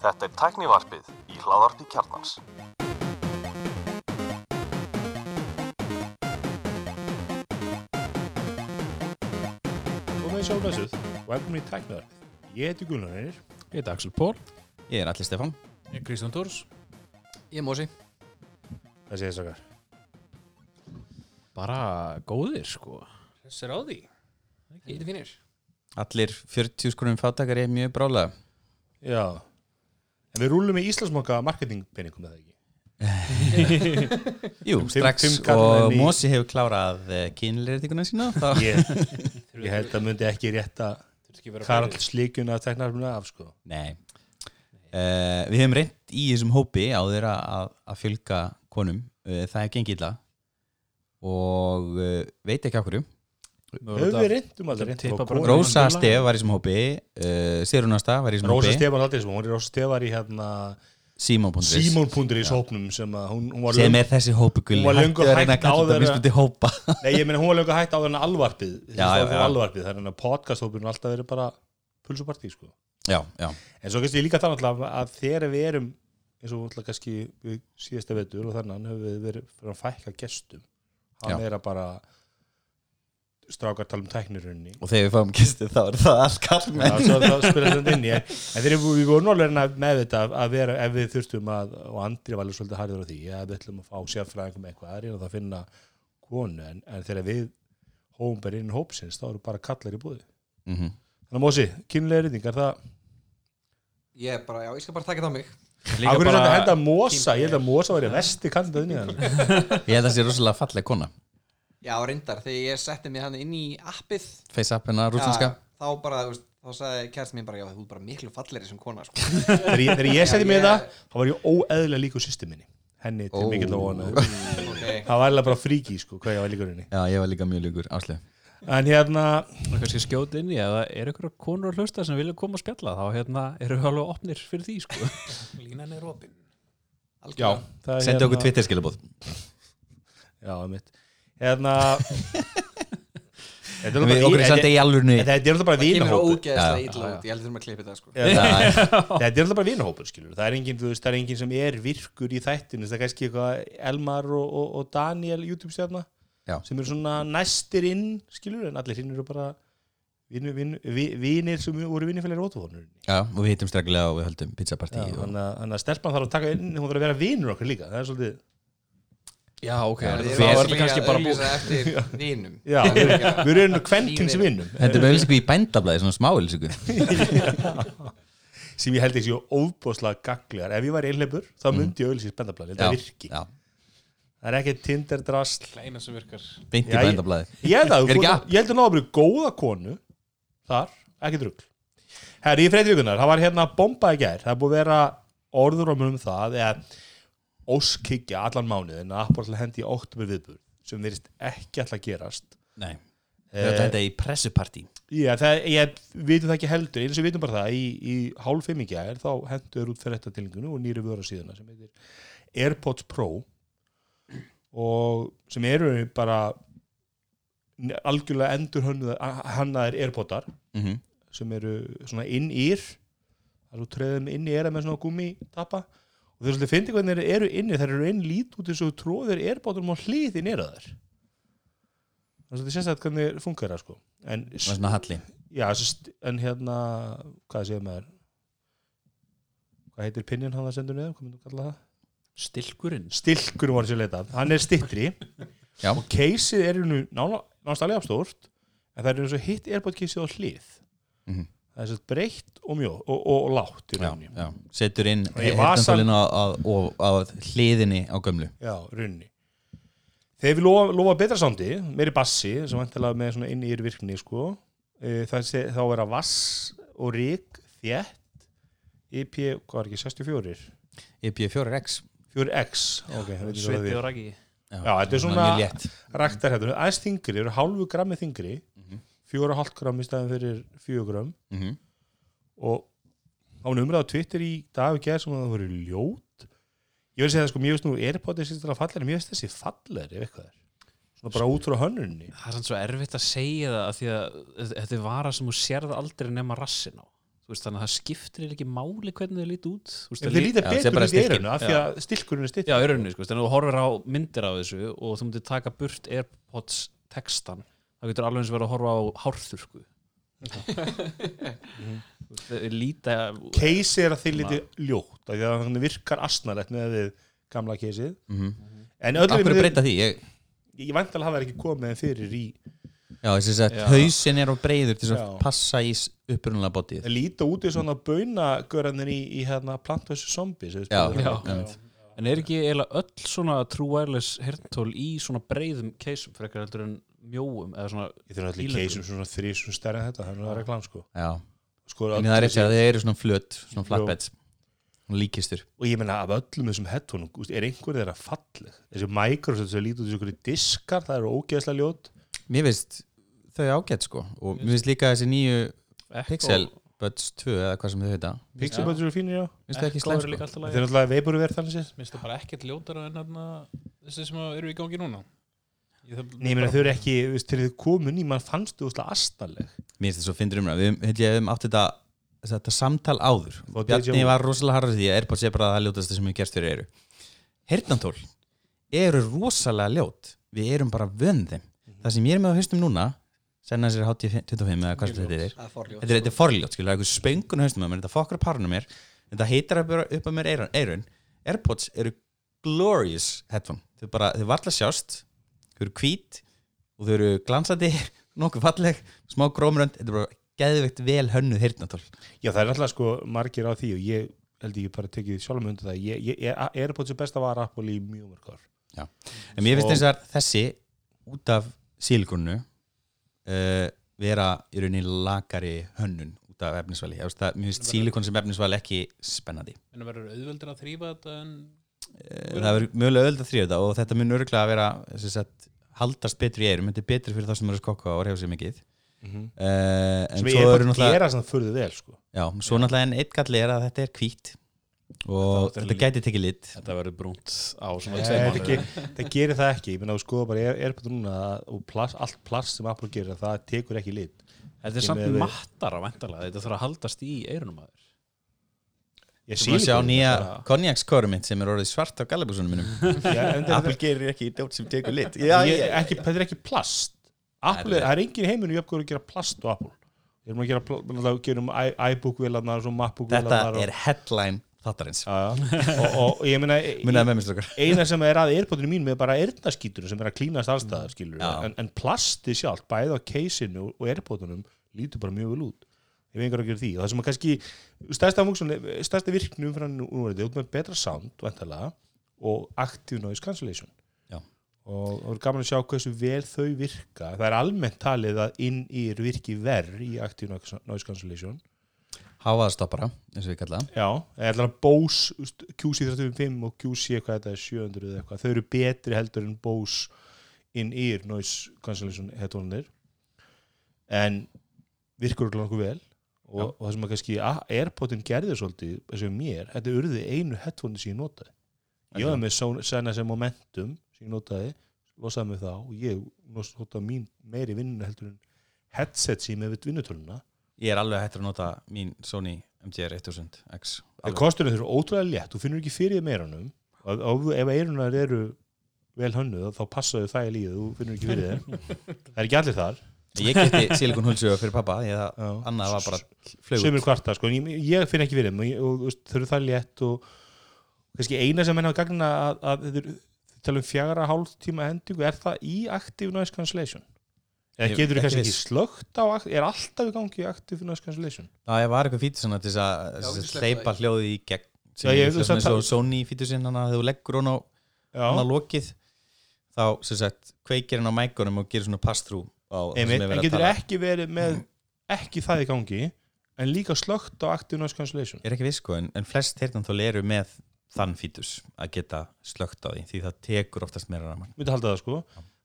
Þetta er tæknivarpið í hláðarpi kjarnans. Og með sjálfnæsuð, velkomin í tæknaðar. Ég heiti Gunnar Einir. Ég heiti Axel Pól Ég er Alli Stefán Ég er Kristján Tórs Ég er Mósi Það séð þessakar. Bara góðir sko Þessir á því Þetta er finnir Allir 40 skrunum fátakar er mjög brálega Já. En við rúlum í Íslandsmoka marketingpenningum með það ekki. Jú, strax og í- Mósi hefur klárað uh, kynleiritikuna sína þá Ég, ég held að myndi ekki rétta Karl slíkuna af tæknaðarfuna af sko. Nei uh, Við hefum reynt í þessum hópi á þeirra að, að fjölga konum uh, það er gengið illa og uh, veit ekki okkur Höfum við reyndum aldrei Rósa Stef var í þessum hópi uh, Sirunasta var í þessum Rósa hópi. Stefán aldrei sem, hún er Rósa Stefán í hérna Simon.is Simon.is hópnum sem að hún, hún var sem er þessi hópi gulli. Hún var löngu að- mismundi hópa. Nei ég meina hún var löngu hægt á þennan alvarpið, það er hennar podcasthópurinn alltaf verið bara pulsupartí sko. Já, já, En svo kannski líka þannig að, þegar við erum eins og alltaf kannski við síðasta vetur og þannig höfum við verið fyrir að fækka gestum. Hann er að bara strákar tala um tæknirunni. Og þegar við fáum kistu þá er það allt kall Já, með svo það spila þetta inn í en en þegar við, vorum alveg með þetta að vera ef við þurftum að, og Andri var alveg svolítið harður á því, að við ætlum að fá sérfræðingum eitthvað, það er að það finna konu, en, en þegar við hófum bara inn í hópsins, þá eru bara kallar í búði mm -hmm. Þannig að Mósi, kynlega reyningar, það Ég er bara, já, ég skal bara taka það á mig. Ákveður þetta henda Mósa, ég held að Mósa væri vesti þannig Ég held að það sé rosalega falleg kona Já, reyndar, þegar ég setti mig hann inn í appið. Face up hennar rústinska já, Þá bara, þú veist, þá sagði kærst mér bara Já, þú er bara miklu fallegri sem kona, sko. Þegar ég, þegar ég seti Já, mig ég- það, þá var ég óeðlega líku sýstu minni. Henni til mikill að vona. Ok, það var alveg bara fríki, sko, hvað ég var líkur henni. Já, ég var líka mjög líkur áslega En hérna, Það er kannski skjót inn í að er ykkur konur að hlusta sem vilja koma að spjalla þá hérna eru við alveg opnir fyrir því sko. Línan er opin. Já það er Sendi okkur hérna- Twitter skilabóð Já, mitt Hérna Þetta er okkur alltaf bara klippa þetta, sko. Er alltaf bara vinahópur, skilur Það er engin, þú veist, það er engin sem er virkur í þættinu Það er kannski eitthvað Elmar og, og, og Daniel YouTube-stjarna Já. sem eru svona næstir inn, skilur en allir hinn eru bara vinir, vinir, vi- vinir sem voru vinnifælir ótafónur Já, og við hittum streglega og við höldum pizzapartí og... Þannig að- þannig að stelpan þarf að taka inn hún þarf að vera vinur okkar líka. Það er svolítið Já, ok, Það er þetta kannski bara búið eftir vinum. Já, við, erum kventins vinnum Þetta er með öllisíku í bændablaði, svona smá öllisíku sem ég held ekki séu óbúslega gaglegar ef ég var einhleipur, þá myndi ég auðvitað spendablaði, þetta virki. já, það er ekki Tinder drasl Kleina sem virkar. Beint í bændablaði. Ég held að, ég held að byrja góða konu þar, ekki drugl herri, í freyti vikunar, það var hérna bomba í gær, það búið að vera orður óskikja allan mánuðin að Apple hendi í oktober viðbúr, sem verist ekki alltaf gerast. Nei, Eh, við höldum þetta í pressupartí. Já, það, ég vitum það ekki heldur eins og við vitum bara það, í, í hálf fimm í gær þá hendur út fyrir þetta tilingunu og nýri vöru á síðuna sem heitir AirPods Pro og sem eru bara algjörlega endur hannaðir AirPodar mm -hmm. sem eru svona inn-ír það eru treðum inn í era með svona gummi tappa og þeir svolítið fyndi hvernig þeir eru inni. Þeir eru inn lít út eins og tróðir AirPodum á hliðin er það þær. Þannig að þetta sést að hvernig funkar það sko. En svona halli. Já, en hérna hvað segir maður? Hvað heitir pinnin hann að sendur niður? Hvað myndum kalla það? Stilkurinn. Stilkur var sér leitað, hann er stittri Já, og keysið er nú náttúrulega alveg stórt en það er eins og hitt erbátt keysið á hlið. Mhm. Það er sett breytt og mjóð og, og, og lágt í rauninni. Setur inn á, á hliðinni á gömlu. Já, rauninni Þegar við lofa, lofa betra sándi, meiri bassi sem vantilega með svona inn í virkni sko, e, það sé, þá er að vass og rík þétt IP, hvað er ekki, 64 EP4X 4X okay, veit ekki hvað það Sviti er. og raki. Já, þetta er svona- Mjög létt. Ræktar hérna, aðeins þingri, eru hálfu grammi þingri. Fjóra hálft gram í staðin fyrir fjögur gram. Mm og á hún umræða á Twitter í dag og gerð sem að það voru ljót. Ég vil segja það sko, mér veist nú Airpods er sérstæðan fallegri, mér veist þessi fallegri ef eitthvað er, svona bara út frá hönnunni Það er sann svo erfitt að segja það af því að þetta er vara sem þú sérð aldrei nema rassin á. Þú veist, þannig að það skiptir ekki máli hvernig þau líti út. Veist, Já, það er betur út í eirinu af því að stilkurinn er stilt Já, rauninni, sko, þannig að þú horfir á myndir á þessu og þú myndir taka burt Airpods textan, þá getur alveg eins verið að horfa á hárþur, sko Þau líta Case er að þeir liti ljótt af því að hann virkar asnalegt með við gamla caseið mm en Af hverju öllum breyta því? Ég, ég vant alveg að hafa ekki komið fyrir í já, þess að Já. hausin er á breyður til að Já. passa í upprunalega bótið að líta út í svona baunagörðanir í, í hérna sem við Já, já. einmitt. En er ekki eiginlega öll svona true wireless heyrntól í svona breiðum keisum frekar heldur en mjóum eða svona ég þurfa allir Ílöngum. caseum svona þrísum stærri en þetta það er nú að reklam sko, Já, sko en það er eftir að þeir eru svona flöt svona flatbeds, svona líkistur og ég meina af öllum þessum headphone úst, er einhver þeirra falleg? Þessi Microsoft sem lítur út í einhverju diskar það eru ógeðslega ljót. Mér finnst þau ágætt sko. Og mér finnst líka þessi nýju Pixel Buds 2 eða hvað sem þau heita. Pixel Buds eru fínir já. Finnst þau ekki slæm sko líka alltaf þeir eru alltaf veipuru verð þannig sér Minnst það bara ekkert ljótara en hérna þessi sem eru í gangi núna Nei, ég meina þau eru ekki, þú veist, til þið komu ný mann fannst þú úrslega astanleg Mér finnst það svo fyndur umræð Við held ég hefum átt þetta, þetta samtal áður. Og Bjarni var rosalega harður því að Airpods er bara það ljótast sem við gerst fyrir eru Heyrnantól eru rosalega ljót. Við erum bara vönd þeim. Það sem ég er með á haustum núna Senna sér HT25 eða hvað sem þetta er Það Þetta er, þetta er forljót, það er eitthvað spöngun á haustum á mér Þetta fokkar á parunum mér. Þetta heitar upp, upp á mér eirun, Airpods eru glorious headphone. Þau bara, þau varla sjást Þau eru hvít og þau eru glansandi nokkuð falleg, smá grómrönd. Þetta er bara geðveikt vel hönnuð heyrnatól Já, það er alltaf sko margir á því og ég held ég bara tekið sjálfum undir það. Ég, ég, ég er búin sem besta var Apple í mjög mörg ár. En mér finnst eins og þessi út af sílikonu uh, vera í rauninni lagari hönnun út af efnisvali. Ég veist það, Mér finnst sílikon sem efnisvali ekki spennandi. En það verður auðveldur að þrýfa þetta en Eh, það verður mögulega öll að þrýja þetta og þetta mun örgulega að vera sem sagt, haldast betri í eirum, þetta er betri fyrir það sem eru að skokka og reyfa sér mikið. Mm -hmm. uh, en sem svo ég er eru bara að náttúrulega gera svona fyrir vel sko. já, svo náttúrulega en eitt galli er að þetta er hvítt og Þetta þetta gæti tekið lit. Þetta verður brúnt á svona Nei, tveim ekki, það gerir það ekki. Ég meina þú skoða bara, er, er bara núna að- og plast, allt plast sem Apple gerir það tekur ekki lit. Þetta er samt mattara væntalega, þetta þarf að haldast í eirunum að þér ég Þú maður sjá nýja konjakskórum mitt sem er orðið svart á gallabúsunum þetta Apple er- gerir ekki dót sem tekur lit. Ég, þetta er ekki plast. Apple, það er engin í heiminu jöfngur að gera plast og Apple. Við erum að gera, náttúrulega gerum i- iBook-vélarnar og MacBook-vélarnar Þetta og- er headline þáttarins. Og, og ég mér strókar eina sem er að eirpotinu mín með bara eirnaskítunum sem er að klínast allstaðar skilur en, en plasti sjálf, bæði á keisinu og eirpotunum lítur bara mjög vel út ég veit einhver að gera því. Og það sem að kannski stærsta, stærsta virknum fyrir nú er þetta, út með betra sound vantarlega, og active noise cancellation. Já. og það er gaman að sjá hversu vel þau virka. Það er almennt talið að inn í virki verð í active noise cancellation. Háaðstoppara, eins og við kalla það. Já, eða Bose þú veist, QC35 og QC eitthvað þetta er 700 eða eitthvað, þau eru betri heldur en Bose in-ear noise cancellation headphone-ir en virkur okkur vel og, og það sem að kannski að Airpodin gerði svolítið, eins og mér þetta urði einu headphone sem ég notaði. Ég var með Sennheiser sem momentum sem ég notaði, losaði mig þá og ég notaði mín meiri vinnu heldur en headset sem ég með vinnutöluna. Ég er alveg hættur að nota mín Sony MDR 1000X En þeir eru ótrúlega létt, þú finnur ekki fyrir meirunum og, og ef eirunar eru vel hönnuð þá passaðu það í lífið, þú finnur ekki fyrir þeim það er ekki allir þar Ég geti silikon hulsuga fyrir pappa því að annað var bara flögut sömur kvarta, sko, ég, ég finn ekki fyrir þeim og, þau eru það létt og kannski eina sem henni hafa gagnina að, að þetta er, þau tala um fjara hálf tíma hendingu, er það í Active Noise Cancellation? Eða getur þú kannski ekki. slögt á, er alltaf í gangi Active Noise Cancellation? Já, ég var eitthvað fítur svona til þess að sleppum hljóði í gegn. Svona það- Sony fítur sinn þannig að þú leggur hún á á lokið þá sem sagt kveikir hann á mækunum og gerir svona pass-through. á einmitt, en að getur ekki verið með ekki það í gangi en líka slögt á Active Noise Cancellation. Ég er ekki viss sko, en, en flest heyrnanþól eru með þann fítus að geta slögt á því því það tekur oftast meira raman myndi halda það sko.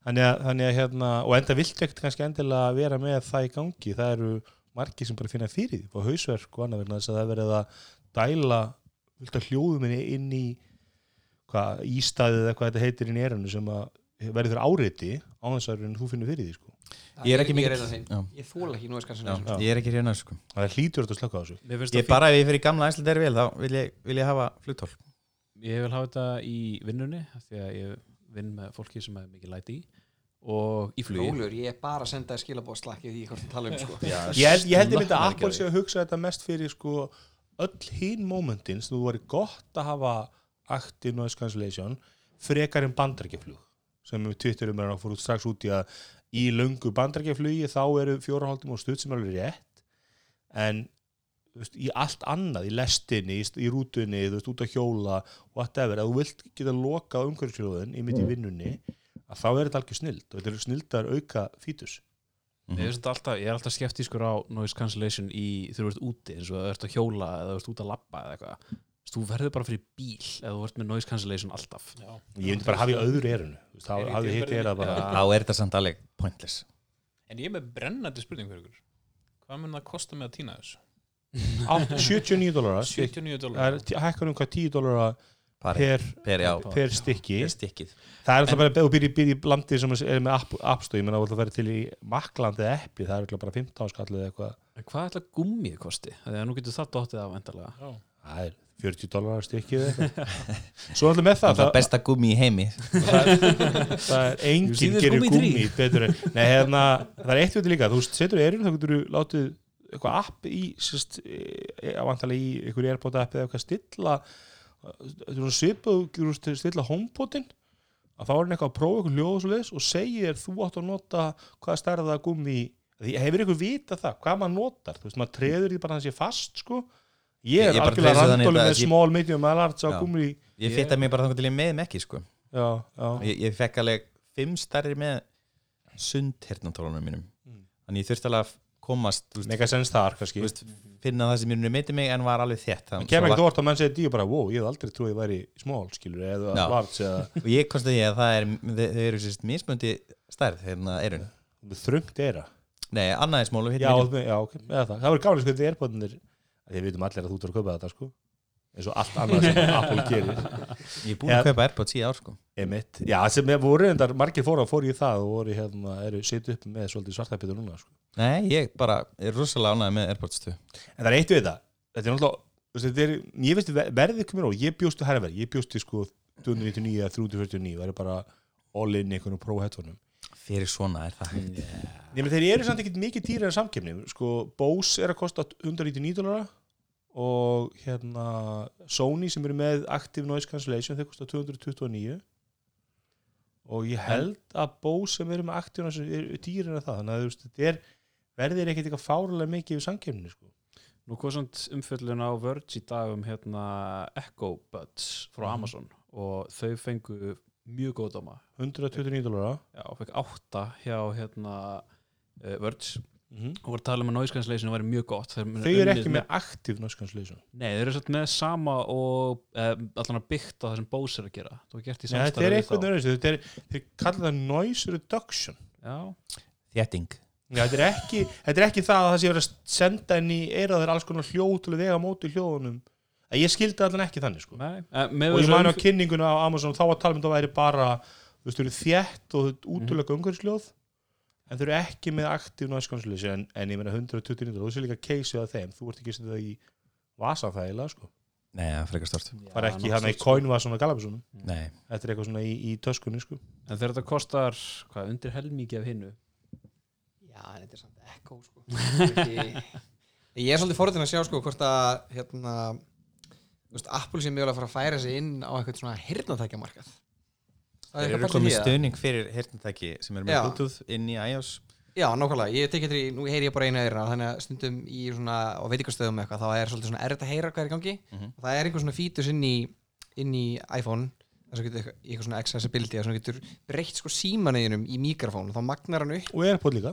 Þannig að, þannig að hérna, og enda vilt ekkert kannski endilega vera með það í gangi. Það eru margir sem bara finna fyrir því og hausverk og annað vegna þess að það er verið að dæla að hljóðuminni inn í ístæðið eða hvað þetta heitir inn í erinu sem að verður áreiti á þess að þú finnur fyrir því sko Ég er ekki er. Já. Ég þóla ekki Já, cancellation Ég er ekki hérna sko. það er hlýtur þetta að slöka á þessu Ég það bara ef ég fyrir gamla æslandeir vel þá vil ég, vil ég hafa fínt. Ég vil hafa þetta í vinnunni af því að ég vinn með fólki sem er mikið læti í og í flugi Rólur, ég er bara að senda þér skilabóð slakki því hvort þú tala um sko ég held, ég held ég myndi að Apple sé að hugsa þetta mest fyrir sko öll hín momentin sem þú væri gott að hafa active noise cancellation frekar en bandarækjaflug sem við Twitter um er að fór út strax út í að í löngu bandarækjaflugi þá eru fjórahaldum og stuð sem er alveg rétt. En þú veist, í allt annað, í lestinni, í, í rútunni þú veist, út að hjóla, whatever að þú vilt geta lokað umhverfisfljóðin í mitt í vinnunni, að þá er þetta algjör snild og þetta eru snildar auka fítus. Finnst þetta alltaf, ég er alltaf skeptískur á noise cancellation í þegar þú ert úti eins og þú ert að hjóla eða þú ert út að labba eða eitthvað Þú þú verður bara fyrir bíl eða þú ert með noise cancellation alltaf. Já. ég myndi bara hafa í öðru erunu þú veist, þá Er í hafði hitt er að bara Þá er þetta samt alveg pointless. En ég er með brennandi spurning fyrir ykkur. Hvað mun það kosta með að týna þessu? Átt- 79 dólarar. 79 það dólar er hækkar um hvað 10 dólarar Pari, per, per, já, per stykki. Per stikkið það er alltaf bara að byrja í landi sem er með app- appstöð, ég menna að það verður til í maklandi eða epli, það er örugglega bara 15 skallið eða eitthvað, En hvað ætla gummið kosti? Þegar nú getur það dottið af endalega Já. það er 40 dólarar eitthvað. Svo alltaf með það, Það það, er besta gummi í heimi. Það er You see enginn gerir gummi tree? betur en, nei, hérna, það er eitt við líka, þú setur erinu, þá getur þú látið eitthvað app í, sérst, ávantalega í einhverju airpod app eða eitthvað stilla er þú getur stilla homepotin að þá er hann eitthvað að prófa eitthvað hljóð og svo leis og segir þú átt að nota hvað stærða gummi því hefur ykkur vita það, hvað maður notar. Þú veist, maður treður því bara að það sé fast sko ég er algjörlega randóli með small, medium, large á gummi Ég fitta mig bara þannig til ég með með ekki sko. já, já, ég, ég fekk alveg fimm stærri með sundhernatólunum mínum. Mm. Þannig ég þurfti alveg að komast mega sens þar kannski. þú veist, finna það sem ég meiti mig en var alveg þétt það kemur ekkert orð að menn segja því og bara, wow, ég hef aldrei trúið að væri small, skilur, eða Já. large eða Og ég konsti ég að það er þau, eru sérst mismöndi stærð hérna erun þröngt era Nei, annað er smól og hitt já, já, ok, eða það, það verður gálega sko bóðinir, við vitum allir að þú ert að kaupa þetta sko, eins og allt annað sem Apple gerir. Ég er búin að kaupa Airpods í ár sko. Emitt. Já, sem er- voru reyndar, margir fóru fóru í það og voru hérna, eru sitt upp með svolítið svartæpitur núna sko. Nei, ég bara er rosalega ánægð með Airpods 2 En það er eitt við þetta Þetta er náttúrulega þetta er, Ég veist verðið komið á? Ég bjóstu herrverð Ég bjóstu sko 299 eða 349 Það er bara all in í einhvern pro-headphone Fyrir svona er það hægt. Nefnir þeir eru samt ekkert mikið dýra en samkefni Sko Bose er að kosta 199 dólara og hérna Sony sem eru með Active Noise Cancellation þeir kosta 229 og ég held að Bose sem eru með Active Noise er dýra en það. Þannig að þetta er verðið er ekkert eitthvað fárulega mikið við samkefni sko. Nú kom samt umfjöllun á Verge í dag um hérna Echo Buds frá Mhm. Amazon og þau fengu mjög góð dóma. 129 dólara. Já, og fekk átta hjá hérna uh, Verge. Mm og voru að tala um að noise cancellation væri mjög gott. Þeir þau eru ekki með Active Noise Cancellation. Nei, þeir eru með sama og uh, allan að byggt á það sem Bose er að gera. Það var gert í Nei, þetta samstarfi er eitthvað þá. nörðis þetta er, þeir kalla það Noise Reduction. Já, Þétting. Þetta, er ekki, þetta er ekki það að það sé að senda inn í eiraður alls konar hljóð til að vega móti hljóðunum að ég skildi allan ekki þannig sko. nei með og ég man á umf- kynninguna á Amazon þá var talum þetta væri bara þú veist, þau eru þétt og útulega umhverfisljóð en þau eru ekki með aktív noise cancellation en, en ég meina 129 og þú sé líka case á þeim, þú ert ekki að setja það í vasanþægilega sko. Nei, það er frekar stort það er ekki hann í stórt, sko. coinvasan og galabussunum Nei, þetta er eitthvað svona í, í töskunni sko. En þegar þetta kostar hvað, undir helmingi af hinnu Já, en þetta er samt ekko sko. Ég er svolítið forðin að sjá sko hvort að hérna, þú veist, Apple sé mjögulega að fara að færa sig inn á eitthvað svona hirnatækjamarkað Það eitthvað eru komið stöðning fyrir hirtnatæki sem er með Já. Bluetooth inn í iOS. Já, nákvæmlega, ég tek eftir í, nú heyri ég bara einu eira þannig að stundum í svona, á veitingastöðum eitthvað, þá er svolítið svona erfitt að heyra hvað er í gangi. Mhm. og það er einhver svona fítus inn í, inn í iPhone þess að getur eitthvað, eitthvað svona accessibility þess að getur breytt sko símaneginum í mikrofón og þá magnar hann upp. Og Airpod líka.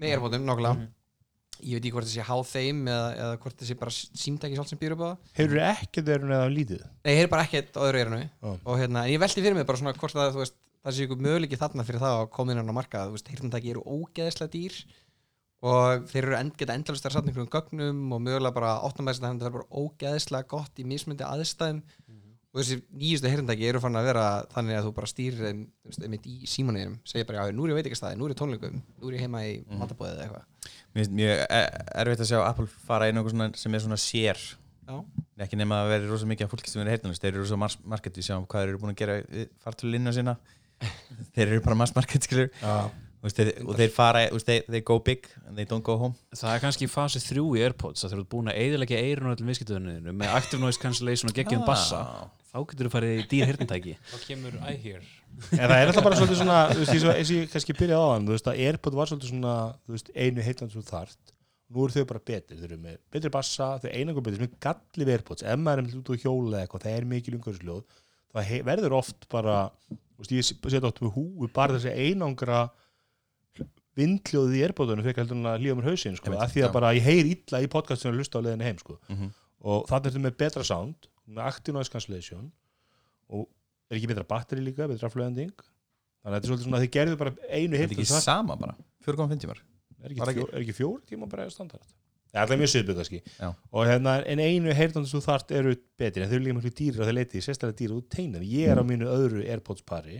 Með airpotum, nákvæmlega ég veit ekki hvort það sé háð þeim eða, eða hvort það sé bara símtæki sjálf sem býr upp á. Það hefur ekki þeir eða lítið? Nei, ég heyri bara ekkert öðru eirinu Já. og hérna, en ég velti fyrir mig bara svona hvort að þú veist, það sé ykkur möguleiki þarna fyrir það að koma inn á markað, þú veist, heyrnatæki eru ógeðslega dýr og þeir eru end, geta endalist að satna einhverjum gögnum og mögulega bara áttamæðist að það er bara ógeðslega gott í mismundi aðstæðum. Og og þessi nýjustu heyrndæki eru fann að vera þannig að þú bara stýrir þeim þú veist, einmitt í símanuðinum segir bara, já, nú er ég veitingastæði, nú er ég tónleikum nú er ég heima í Mhm. matabóðið eða eitthvað Mér finnst mjög e- erfitt að sjá Apple fara inn á eitthvað svona sem er svona sér. Já. ekki nema að vera rosa mikið af fólki sem er heyrnalist þeir eru rosa mass market, við sjáum hvað þeir eru búin að gera við fartölinu sína. Þeir eru bara mass market skilur Já. Þú veist, þeir, og þeir fara, þú veist, þeir, þeir go big and they don't go home. Það er kannski fasi þrjú í Airpods að þeir eru búin að eiðilegja eirun og öllum viðskiptöðuninu með active noise cancellation og geggjum bassa. Ah. þá getur þú farið í dýr hirtintæki Þá kemur I hear En það er alltaf bara svolítið svona þú veist, eins og- og ég kannski byrjaði á hann þú veist að Airpod var svolítið svona veist, einu heitland sem þú þarft nú eru þau bara betri, þau eru með betri bassa þau einangur betri, sem er galli við Airpods ef maður er með út á hjóla eitthvað, það er mikil umhverfisljóð það verður oft bara þú veist, ég setja oft með húi bara þessi einangra vindljóðið í Airpodunum fyrir heldur en að lífa mér hausinn sko, Einmitt, af því að bara ég heyr illa í podcastinu að lusta á leiðinu heim sko. Mhm. og það er þetta með betra sound með active noise cancellation og er ekki betra batteri líka, betra flöðending þannig að þetta er svolítið svona að þið gerðu bara einu Þetta er ekki sama bara? 4,5 tímar? Er ekki, var fjó, er ekki fjóri tíma bara standard? Það er mjög sviðbygg kannski. Og hérna, en einu heyrnandi sem þú þart eru betri en þau eru líka mjög dýrir á þeir leiti sérstaklega dýrir út teinan, ég er á mínu öðru Airpods pari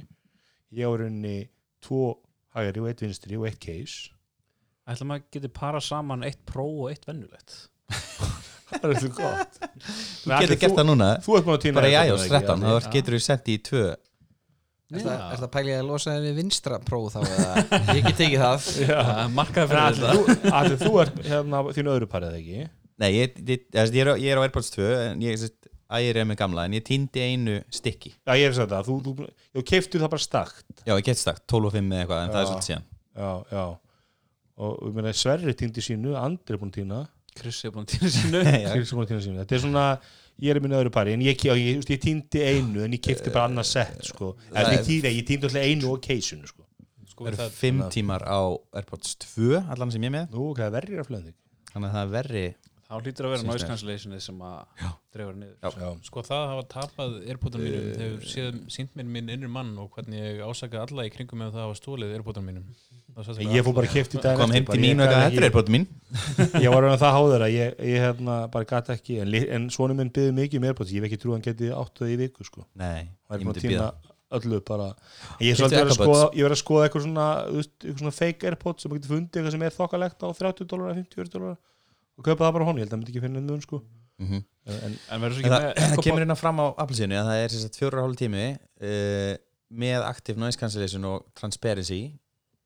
ég á rauninni tvo hægari og eitt vinstri og eitt case. Ætla maður getur para saman eitt Pro og eitt vennulegt það er þetta gott Þú getur gert það núna. þú ert búin að týna bara í Airpods, iOS eða ekki, 13 Árni? þá getur þú sett í tvö. Er það, er það pælið að losa þenni vinstra próf þá eða? Ég get tekið það. Markaði fyrir þetta. þú, Atli, þú ert hérna þínu öðru parið ekki? Nei, ég, ég, ég, ég, er, á- ég er á Airpods 2 en ég er með gamla en ég týndi einu stykki. Já, ég er að segja það, þú, þú, þú keiftu það bara stakt. Já, ég get stakt, 12 og 5 eða eitthvað en það er svolítið síðan. Já, já. Og ég meina Sverri týndi sínu, Andri er búin að týna. Er búin að týna sínu. Já. Chris er búin að týna sínu. Þetta er svona, ég er í mínu öðru pari en ég, ég, ég, ég týndi einu en ég keifti bara annað sett sko. Það en er- ég týndi, ég týndi alltaf einu og keisunu sko. Sko Það eru það 5 tímar á Airpods 2 allan sem ég er með Nú, er verri að flöðing þannig að það er verri Þá hlýtur að vera cancellationið sem að dreifur niður. Já. Sko það að hafa tapað Airpodan mínum hefur séð sínt mér minn innri mann og hvernig ég ásaka alla í kringum með það að hafa stólið Airpodan mínum. Það ég fór bara að keifti daginn kom heim til mín og ég eitthvað gat þetta er Airpodin mín. Ég var raun það háður að ég, ég hérna, bara gata ekki en, en svona minn byggði mikið um Airpods ég hef ekki trú að hann geti áttu það í viku sko. Nei, það er ég að myndi býða öllu bara. Ég er verið að að skoða eitthvað svona, eitthvað svona fake Airpods sem maður getur fundið eitthvað sem er þokkalegt á 30 dólar 50 dólar og kaupa það bara honni, ég held að það myndi ekki finna mun sko. Mhm. en, En verður svo En ekki það, með það kemur inn á fram á Apple-síðinu að það er sagt fjóra hálf tími uh, með active noise cancellation og transparency.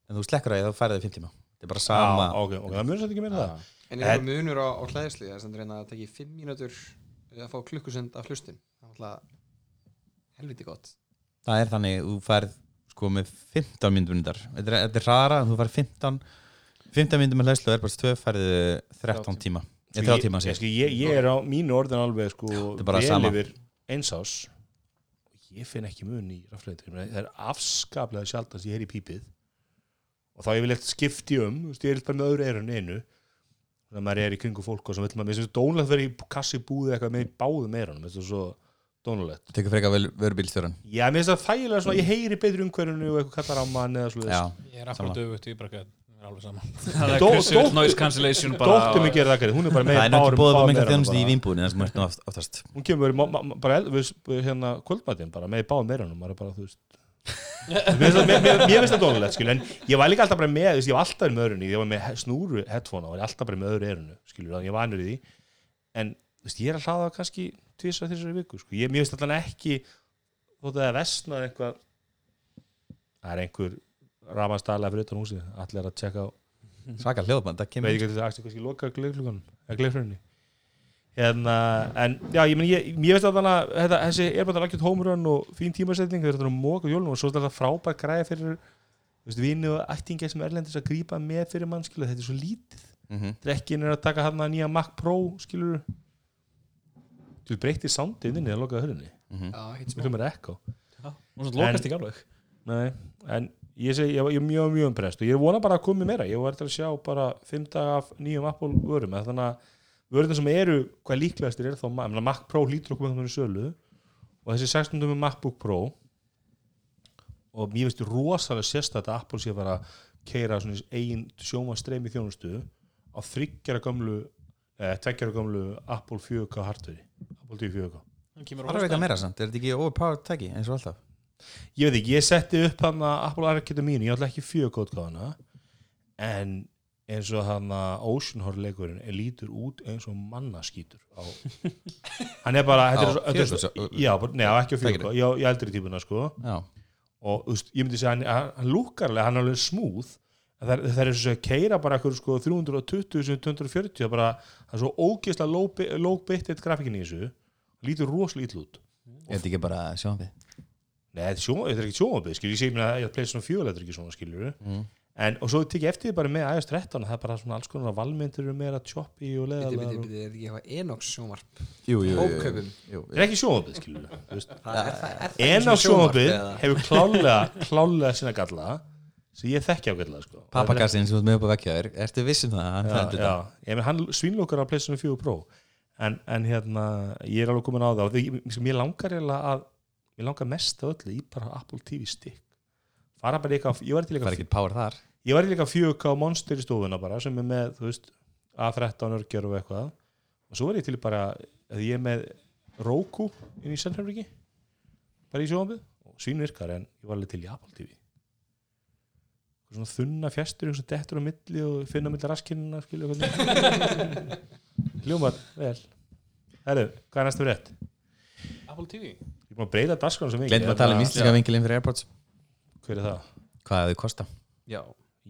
En þú slekkar það þá færði það 5 tíma. Þetta er bara sama Já, ok, ok, það mun svolítið ekki meira það. En er það munur á, á hlæðisli það hérna að það taki 5 mínútur að fá klukkusend af hlustin það er helviti gott. Það er þannig, þú færð sko með 15 myndbundar þetta er, þetta er rara, þú færð 15 15 myndum með hlæslu og Airpods 2 færði 13 tíma. Ég, 30 tíma ég, sko, ég, ég er á mínu orðin alveg sko, er bara vel yfir einsás og ég finn ekki mun í rafleitur það er afskaplega sjaldast ég heyri pípið. Og þá ég vil eitthvað skipti um ég er bara með öðru eirun einu. Þannig að maður er í kringu fólk og sem vil maður, mér finnst dónulegt að vera í kassi búði eitthvað með í báðum eirunum, þetta er svo dónulegt tekur frekar vel vörubílstjóran Já, mér finnst það þægilega svona, ég heyri betri umhverfinu og eitthvað kallar á mann eða svo já, Ég er akkurat döfugt er alveg saman noise cancellation bara Dóttir mig gerir það hún er bara með það er náttúrulega um einhver eyrunum þjónustu í er oftast. Hún kemur bara hérna kvöldmætin bara með báðum meirunum maður er bara þú veist. Mér finnst það- dónulegt en ég var líka alltaf bara með ég var alltaf með öðrunni ég var með snúru headphone og var alltaf bara með öðru þannig ég var annur í því. En þú veist, ég er að hlaða kannski tvisar þessari viku sko. ég, finnst alltaf ekki þótt að það er vestnað eitthvað það er einhver rafastæðlega fyrir utan húsið allir að tjekka á. Svaka hljóðband, það veit ekki að þetta er kannski loka eða gleifrunni hérna, en já, ég, meni, ég, ég veist að þannig að þetta, þessi er bara algjört hómurön og fín tímasetning þeir eru að móka jólum og svo er þetta frábært græði fyrir þú veist, vini og ættingi sem erlendis að grípa með fyrir mann skilur, þetta er svo lítið. Mhm. drekkin er að taka hann að nýja Mac Pro skilur þú breytir soundið inni að lokaða hörunni Mhm. Já, hitt við smá. hljómar ekko Hún svo lokast ekki alveg. Nei, en ég, segi, ég, ég er mjög mjög umprest og ég vona bara að komi meira. Ég var til að sjá bara fimm daga af nýjum Apple vörum. Þannig að vörðin sem eru hvað líklegastir er þá ég Mac Pro lítur okkur með þannig sölu og þessi 16 með MacBook Pro og mér finnst rosalega sérstætt að Apple sé að fara að keira svona eigin sjóma streymi þjónustu á þryggjara gömlu eh, tveggjara gömlu Apple 4K hardveri Apple TV 4K hann kemur á Það er eitthvað hóstaðan. meira samt, er þetta ekki overpowered tæki eins og alltaf ég veit ekki, ég setti upp hann að Apple Arcade mínu, ég ætla ekki fjögótgáðana en eins og hann að Ocean Horror leikurinn er lítur út eins og mannaskítur á hann er bara, þetta er Á svo- þetta er svo fjögurgóts- já, bara- nei, á ekki á fjögótgáð, já, í eldri típuna sko. Já, og þú veist, ég myndi segja hann, hann, hann lúkarlega, hann er alveg smúð það er, það er svo að keira bara eitthvað sko 320 sem 240 það er bara, það er svo ógeðslega low, bi- low bitrate grafikin í þessu lítur rosalega ítl út. Er þetta ekki bara sjónfið Nei, þetta er, þetta er ekki sjónvabið, skilur, ég sé mér að ég að playa svona fjögulega er ekki svona, skilur mm. en, og svo tekið eftir því bara með iOS 13 það er bara svona alls konar valmyndir eru meira choppy og Biti, biti, leðalega biti, er þetta ekki eitthvað Enox sjónvarp Jú, jú, jú, jú, það er ekki sjónvabið, skilur þú veist. Það er, það, er það en á svona sjónvarp, sjónvabið eða? hefur klálega klálega sína galla sem ég þekki á galla sko. Pappakassin sem þú með upp á vekkja þér Ertu vissum það? að Hann já, fændi já, þetta ég menn hann svínlokar á PlayStation 4 Pro en, en hérna, ég og langar að mest af öllu í bara Apple TV stick fara bara eitthvað, ég var eitthvað ekki power þar. Ég var líka fjög á Monster í stofuna bara sem er með, þú veist, A13 örgjör og eitthvað. Og svo var ég til bara að ég er með Roku inn í Sennherbergi bara í sjónvambið og svín virkar en ég var alveg til í Apple TV svona þunna fjastur sem dettur á milli og finna milli raskinnina skilja hljómar, vel. Herru, hvað er næstu rétt? Apple TV Ég er búin að breyta dasgránu sem Gleindum að tala um íslenska vingilinn fyrir Airpods. Hver er það? Hvað þau kosta? Já,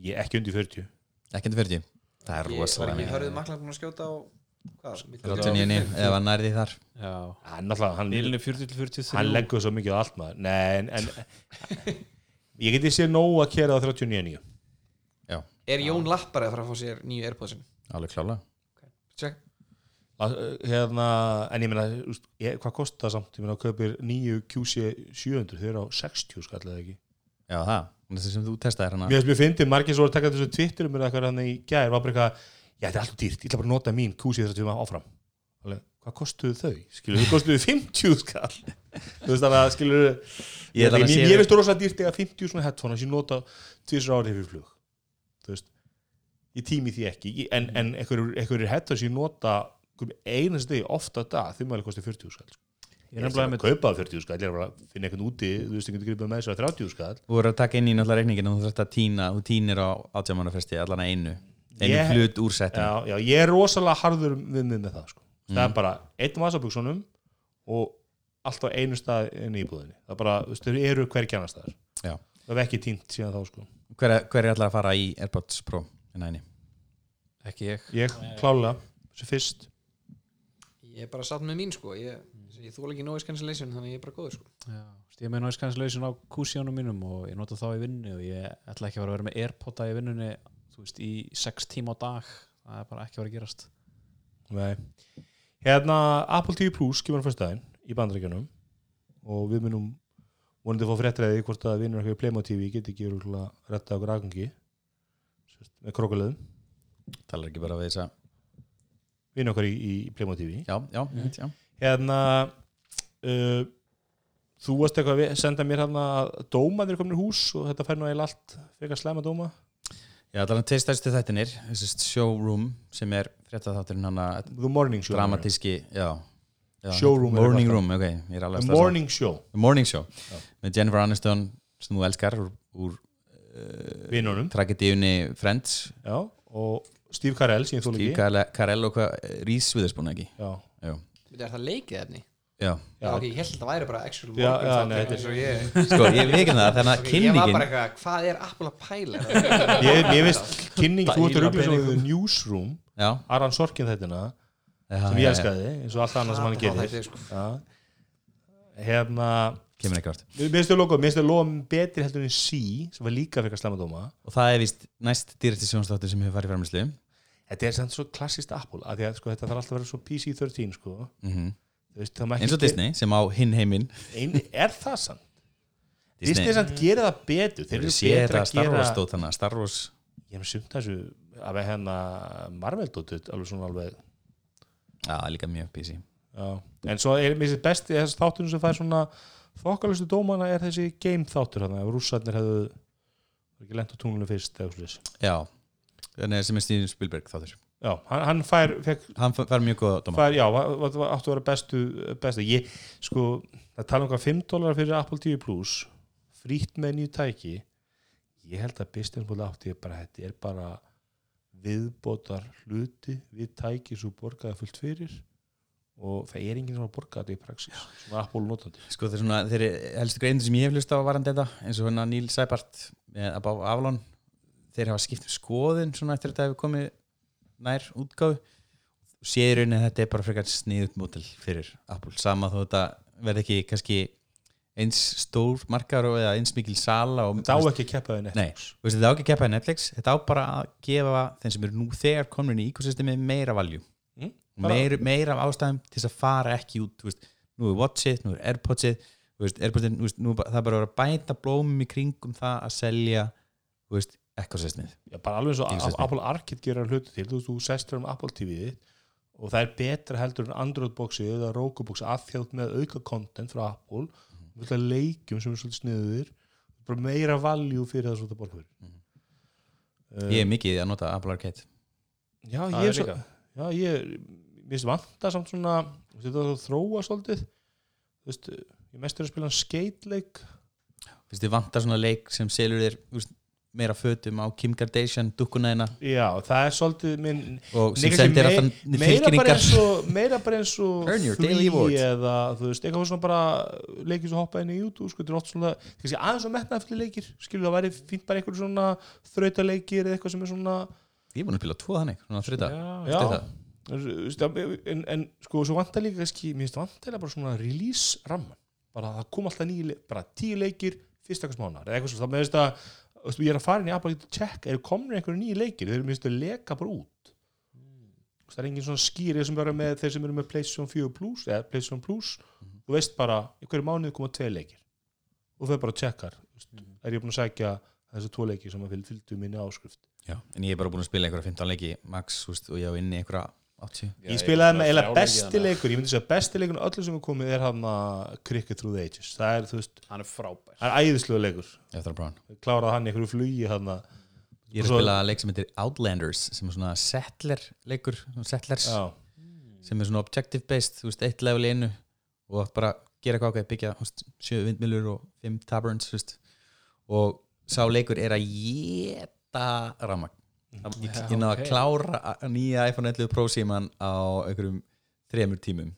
Ég er ekki undir 40 Ekki undir 40 Það er Ég var rosalega mikið. hörðið maklar búin að skjóta á hvað? milli 39 ef hann nærði þar. Já. Hann, náttúrulega, hann, Bílinn er 40 til 43 hann leggur svo mikið á allt maður. Nei, en, en ég geti séð nóg að kera á 39 Er Jón Lappar að fara að fá sér nýju Airpodsin? Að, hérna, en ég meina hvað kostar samt, ég meina að kaupir nýju QC 700, þau eru á 60 skall eða ekki, Já það, þessi sem þú testaðir hana mér finnst fyndið margir svo að taka þessu Twitter um eitthvað hann í gær, var bara eitthvað já þetta er alltaf dýrt, ég ætla bara að nota mín QC 30 áfram, Alveg, hvað kostuðu þau? Skilur, þau kostuðu 50 skall. Þú veist þannig að skilur Ég að ég, ég veist rosa dýrt eða 50 svona headphone sem ég nota tvisar árið fyrir flug. Þú veist ég tími því ekki, en, en einhverjur headphone sem ég nota einast degi ofta dag, þeim alveg kosti 40 skall Ég ég er nefnilega að kaupa það 40 skall, ég er bara að finna einhvern úti þú veist, ég getur gripið með þess að 30 skall Þú voru að taka inn í náttúrulega reikningin og þú þurft að tína, þú tínir á átjámanafresti allan að einu einu Ég- hlut úr setinu já, já, ég er rosalega harður við mig með það sko. það Mm. er bara einn vasabuksunum og alltaf einu stað inn í íbúðinni það er bara, þú veist, þau eru hvergi annars staðar Já. það er ekki tínt síðan þá sko. Hver, er- hver er allar að fara í Airpods Pro? Ekki ég ég klála, sem fyrst Ég er bara satt með mín sko. Ég, ég þóla ekki noise cancellation þannig ég er bara góður sko. Já, ég er með noise cancellation á kúsjónum mínum og ég nota þá í vinnu og ég ætla ekki að fara að vera með airpoda í vinnunni þú veist, í sex tíma á dag. Það er bara ekki að vera að gerast. Nei. hérna Apple TV Plus kemur á fyrstæðin í bandaríkjunum og við munum vonandi að fá fréttræði hvort að vinnur eitthvað í Playmo TV geti ekki að retta okkur aðgangi með krokulegum Talar ekki bara við þess að vinnur okkur í, í Playmo TV Já, já, mm. já. Hérna uh, þú varst eitthvað að senda mér hérna að dóma þeir komin í hús og þetta fær nú eiginlega allt frekar slæma dóma? Já, það er tveir stærstu þættinir þessi showroom sem er frétta þátturinn hana The Morning Show dramatíski, já, já. Showroom Morning. Room, ok, ég er alveg The að. Morning Show. The Morning Show Já. með Jennifer Aniston sem þú elskar úr, úr uh, vinnunum tragedíunni Friends. Já, og Steve Carell sem ég þóla Steve Carell, Carell og hvað Rís Witherspoon ekki já, já, Þetta er það leikið efni já. Já, ok, ég held að það væri bara actual Já, já, nei, þetta er- eins og ég sko, ég veit ekki það þannig að Ég var kynningin bara eitthvað, hvað er Apple að pæla? ég, ég veist kynning, þú ert að ruggla svo. The Newsroom já, Aran Sorkin þetta já, sem já, ég já. elskaði eins og allt annað sem hann gerir þætti, sko. já. hérna kemur ekki vart mér finnst þau logo, mér finnst þau logo betri heldur en C sem var líka fyrir að slemma dóma og það er vist næst dýrasti sjónstáttur sem hefur farið framlýslu þetta er samt svo klassist Apple að að sko, þetta þarf alltaf að vera svo PC-13 sko. mm ekki eins og Disney sem á hinn heiminn er það samt Disney samt gera það betur þeir eru betur að gera Star Wars ég hef sumt þessu að við hérna Marvel dótið alveg svona alveg já, líka mjög PC já. en svo er mér sér besti þess þáttunum sem fær svona þokkalustu dómana er þessi game þáttur þannig að rússarnir hefðu ekki lent á tunglunum fyrst eða svoleiðis. já, þannig sem er Steven Spielberg þáttur já, hann, hann fær, fekk, hann fær mjög góða dóma. fær já, var, áttu að vera bestu, bestu. Ég, sko, það tala um hvað 5 dólar fyrir Apple TV Plus frýtt með nýju tæki ég held að Bistinból átti bara þetta er bara viðbótar hluti við tæki svo borgaði fullt fyrir og það er enginn sem að borga þetta í praxis svona Apple notandi. Sko þeir svona, þeir helstu greinir sem ég hef hlust á varandi þetta eins og hérna Sæbart með Abá Avalon þeir hafa skipt skoðun svona eftir þetta hefur komið nær útgáfu. Og séður rauninni að þetta er bara frekar sniðut mótil fyrir Apple. Sama þó þetta verði ekki kannski eins stór markar og eða eins mikil sala og þetta á ekki að keppa þau Nei, Netflix. þú veist, þetta á ekki að keppa í Netflix. Þetta á bara að gefa þeim sem eru nú þegar komin í ekosystemi meira valjú Mm, meira, meira af ástæðum til þess að fara ekki út veist, nú er Watchit, nú er þú veist, nú er það bara að að bæta blómum í kringum það að selja veist, ekosystemið Já, bara alveg eins og Apple Arcade gerir hluti til, þú veist, þú sestur um Apple TV þitt og það er betra heldur en Android boxið eða Roku boxið að þjátt með auka content frá Apple mm -hmm. leikjum sem er svolítið sniður bara meira value fyrir það svolítið borga fyrir. Uh, ég er mikið að nota Apple Arcade. Já, Það ég er svo. Já, ég, mér finnst vanta samt svona þú veist, þetta er að þróa svolítið. Þú veist, ég mest er að spila skate-leik Fyrst þið vantar svona leik sem selur þér þú veist, meira fötum á Kim Kardashian dukkunæðina Já, það er svolítið minn og sem sendir alltaf meira bara tilkynningar. eins og meira bara eins og Earn your Flea daily award. eða þú veist, eitthvað svona bara leikir sem hoppa inn í YouTube sko, þetta er oft svona, kannski aðeins og metna eftir leikir skilur það væri fínt bara einhver svona þrautaleikir eða eitthvað sem er svona ég er búin að spila tvo þannig, svona þrita já, það. þú veist, en, en sko svo vantar líka kannski, mér finnst vantar bara svona release ramman, bara það kom alltaf nýju bara tíu leikir, fyrst eitthvað smánar eða eitthvað svona, það með ég er að fara inn í Apple að checka, eru komin einhverju nýju leikir? Þeir eru minnst að leka bara út. Veist, það er engin svona skýri sem vera með þeir sem eru með PlayStation 4 Plus eða PlayStation Plus, þú veist bara í hverju mánuði koma tvei leikir. Og þau bara checkar, þú veist, er ég búin að sækja þessi tvo leikir sem fylgdu minni áskrift? Já, en ég er bara búin að spila einhverja 15 leiki max og ég á inni einhverja 80 ég spilaði með eða besti leikur ég myndi segja besti leikur og öllu sem er komið er hann að Cricket Through the Ages. Það er, þú veist, hann er frábær. það er æðislega leikur. Eftir að prófa hann kláraði hann í einhverju flugi hann að Ég er að spila leik sem heitir Outlanders sem er svona settler leikur svona settlers já, sem er svona objective based, þú veist, eitt level í einu og bara gera eitthvað ákveð byggja þú veist, sjö vindmilur og fimm taverns og sá leikur er að geta ramag ég, Já, ég náði ok. að klára nýja iPhone 11 Pro síman á einhverjum þremur tímum.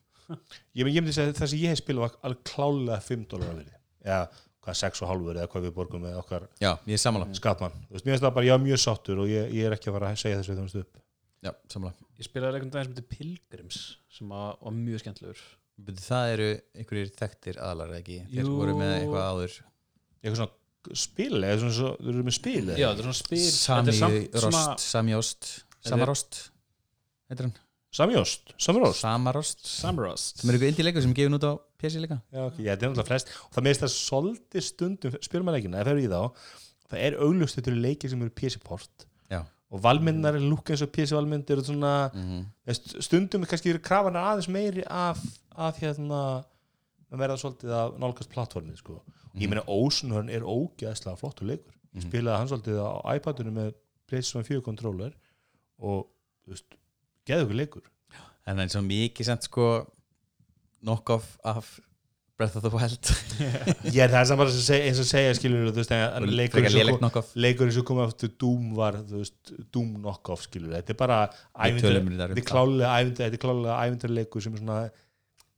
Ég, ég myndi segja að það sem ég hef spilað var alveg klálega 5 dólar að verið eða hvað 6 og hálfur eða hvað við borgum með okkar Já, ég er sammála. Skatmann, þú veist, mér finnst það bara, ég var mjög sáttur og ég, ég er ekki að fara að segja þessu þjónustu upp. Já, sammála. Ég spilaði leikum daginn sem heitir Pilgrims sem var, var mjög skemmtilegur. Byrju, Það eru einhverjir þekktir aðlar ekki? Þeir Jú. voru með eitthvað áður. Eitthvað svona spil eða svona, svo, þú eru með spil eða? já, þetta er svona spil Sami þetta er samt Rost, Sami Ost Samarost Heitir hann? Samjóst, Samjóst Samarost Samrost sem er eitthvað indie leikur sem er gefin út á PC líka. Já, ok, ég þetta er náttúrulega flest. Og það meðist það svolítið stundum spilmanleikina, ef það eru í þá það er auglust þetta eru leikir sem eru PC-port Já. og valmyndar er lúka eins og PC-valmynd eru svona mm veist, stundum er kannski eru krafanar aðeins meiri af, af hérna að verða svolítið að nálgast plattformið sko. og ég meina Oceanhorn er ógeðslega flottur leikur. Ég Mhm. spilaði hann svolítið á iPadunum með PlayStation 4 controller og geðu ykkur leikur. En það er svo mikið sent sko knock-off af Breath of the Wild. Ég er það samt bara eins og segja skilur veist, leikur eins og komið aftur Doom var veist, Doom knock-off skilur þetta er bara um þetta er klálega æfintarleikur sem er svona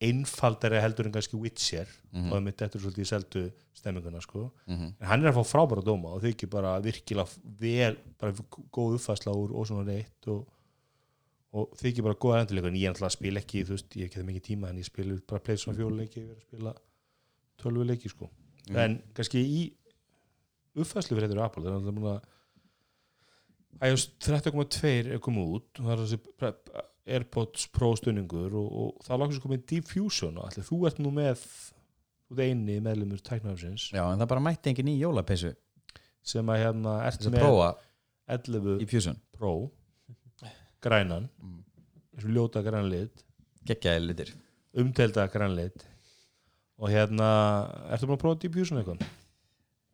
einfaldari heldur en kannski Witcher Mhm. og mitt eftir svolítið í seldu stemminguna sko. Mhm. en hann er að fá frábæra dóma og þykir bara virkilega vel bara góð uppfæsla úr og svona reitt og, og þykir bara góða endurleikur en ég er alltaf að spila ekki, þú veist, ég ekki það mikið tíma en ég spila bara play svona fjóluleiki ég verið að spila tölvuleiki sko Mhm. en kannski í uppfæslu fyrir þetta Apple það er alltaf múin að iOS 13.2 er komið út og það er þessi AirPods Pro stunningur og, og það loksins komið Diffusion og allir þú ert nú með þú ert eini meðlumur tæknafsins já en það bara mætti engin í jólapeysu. Sem að hérna ert með prófa 11 í Fusion. Pro grænan Mm. eins og ljóta grænlit geggjaði litir. Umtelda grænlit og hérna ertu búin að prófa Diffusion eitthvað?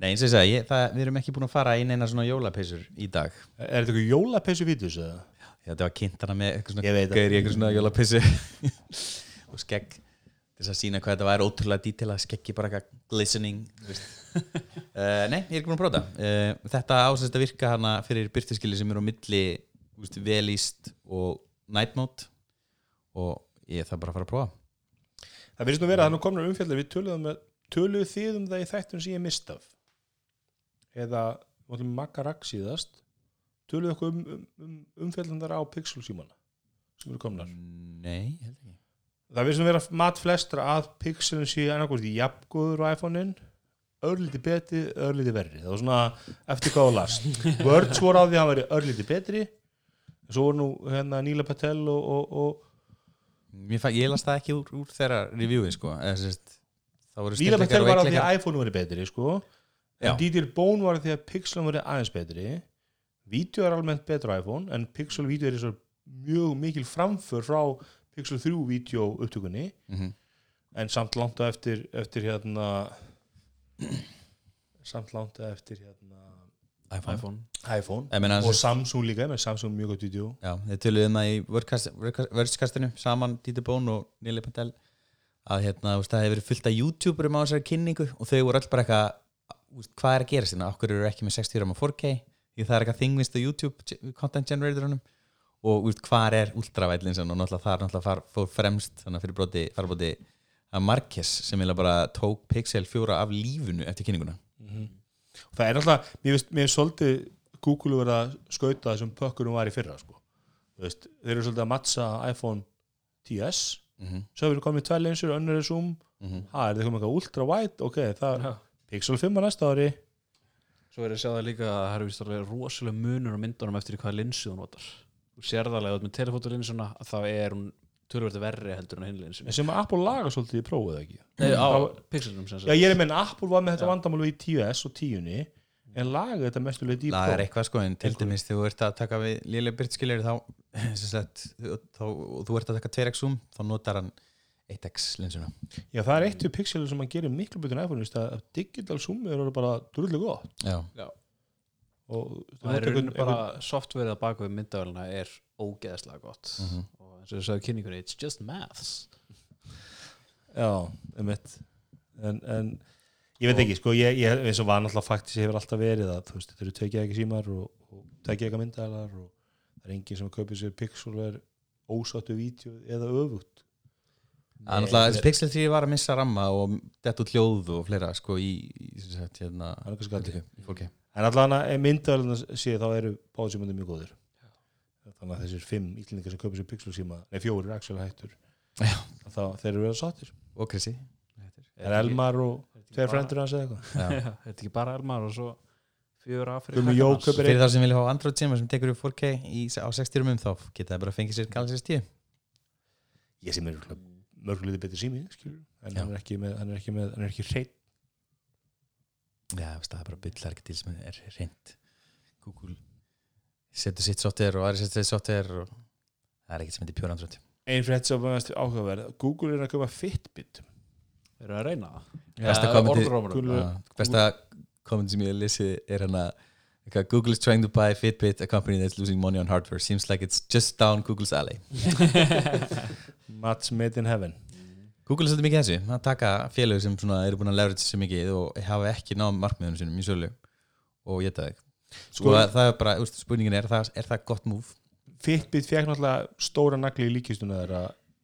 Nei, eins og ég sagði, ég, það, við erum ekki búin að fara í neina svona jólapeysur í dag. Er þetta eitthvað jólapeysu vítus eða? Þetta var kynnt hana með eitthvað svona Ég í eitthvað svona jólapissu og skegg. Til þess að sína hvað þetta var ótrúlega dítila skeggi bara eitthvað glistening uh, nei, ég er ekki búin að prófa uh, þetta ásæst að virka hana fyrir byrtuskili sem eru á milli veist, velíst og night mode. Og ég þarf bara að fara að prófa. Það virðist nú vera að það nú komnar umfjallar við töluðum, með, töluðu þið um það í þættum sem ég mist af? Eða um Magarak síðast töluðu eitthvað um, um, um umfjallandar á Pixel símana sem eru komnar? Nei, held ekki. Það virðist nú vera mat flestra að Pixelin sé annarkvæmst í jafngóður á iPhone-in örlítið betri, örlítið verri. Það var svona eftir hvað á last Words voru á því að hann veri örlítið betri svo voru nú hérna Níla Patel og, og, og fæ, ég las það ekki úr, úr þeirra reviewi sko. Níla Patel og var á því að iPhone veri betri sko. En Didier Bone var á því að Pixel veri aðeins betri Vídeó er almennt betra iPhone en Pixel vídeo er svo mjög mikil framför frá Pixel 3 vídeo upptökunni. Mhm. en samt langt á eftir, eftir hérna samt langt á eftir hérna iPhone. iPhone. iPhone. Meina, og Samsung líka með Samsung mjög gott vídeo Já, þeir töluðu um það í Wordcastinu saman Dieter Bón og Nili Patel að hérna, veist, það hefur verið fullt af youtuberum á þessari kynningu og þau voru öll bara eitthvað hvað er að gera? Sinna, okkur eru ekki með 60 ram á 4K því það er eitthvað þingvist á YouTube content generatorunum og veist, hvað er ultravællin og náttúrulega það er náttúrulega far, fór fremst þannig að fyrir broti, farbroti að Marques sem eiginlega bara tók Pixel 4 af lífunu eftir kynninguna. Það er alltaf, mér finnst mér finnst svolítið Google verið að skauta þessum pökkunum var í fyrra sko. Veist, þeir eru svolítið að mattsa iPhone 10s mm -hmm. svo hefur komið tvær linsur, önnur er zoom. Mhm. ha, er það komið eitthvað ultra wide, ok, það er Pixel 5 á næsta ári Svo er ég að sjá það líka að það er vist alveg rosalega munur á myndunum eftir hvaða linsu þú notar. Þú sér það alveg að með telefótulinsuna að þá er hún tölvöldi verri heldur en á hinlinsu en sem Apple laga svolítið í prófið ekki. Nei, á Það- pixelnum sem Já, sagt ég er að menna Apple var með þetta vandamálu í 10S og 10 en laga þetta mestulega í lagar Pro eitthvað sko en til dæmis þegar þú ert að taka við lélega byrtskilir þá, sem sagt, þá þú ert að taka 2x zoom þá notar hann 1x linsuna Já, það er eitt við pixelur sem hann gerir miklu betur en iPhone veist, að digital zoom er orðið bara drullu gott. Já, og Það er rauninni bara softverið að baka við myndavælina er ógeðslega gott. Mhm. og eins og þú sagði kynningunni it's just maths. Já, um mitt en, en ég veit ekki, sko ég, ég, eins og var náttúrulega faktis hefur alltaf verið að þú veist, þetta eru tekið ekki símar og, og tekið ekki myndaðalar og það er enginn sem kaupir sér pixel og er ósáttu vídeo eða öfugt Það er náttúrulega, Pixel 3 var að missa ramma og dett út hljóð og fleira sko í, í sem sagt, hérna, Það er fólki. En allavega myndaðalarna sé þá eru báðsímandi mjög góðir. Þannig að þessir fimm ítlendingar sem kaupir sér pixel síma nei, fjórir actual hættur. Já. þá þeir eru verið sáttir. Og Það er Elmar og tveir frendur hans eða eitthvað? Já. Þetta er ekki bara Elmar og svo kaupir Fyrir þá sem vilja hafa Android síma sem tekur upp 4K í, á 60 rumum þá geta það bara fengið sér Galaxy S10 ég sem er mörgulega betri sími skilur, en hann er ekki með hann er ekki, með, hann er ekki hreitt Já, það er bara byllar ekki til sem er reynd Google setur sitt software og aðri setur sitt software og það er ekkert sem heitir pure Android. Einn frétt sem var mest áhugaverð Google er að köpa Fitbit. Eru að reyna það? Besta Ja, kommentið- orðrómurum. Google- Já, besta komment sem ég hef lesið er hann að eitthvað, Google is trying to buy Fitbit a company that's losing money on hardware. Seems like it's just down Google's alley. Match made in heaven. Google er svolítið mikið þessu, að taka félög sem eru búin að leverage svo mikið og hafa ekki náð markmiðunum sinum í sölu og geta þig. Sko, Sko- það er bara, spurningin er, það, er það gott move? Fitbit fekk náttúrulega stóra nagli í líkistuna þeirra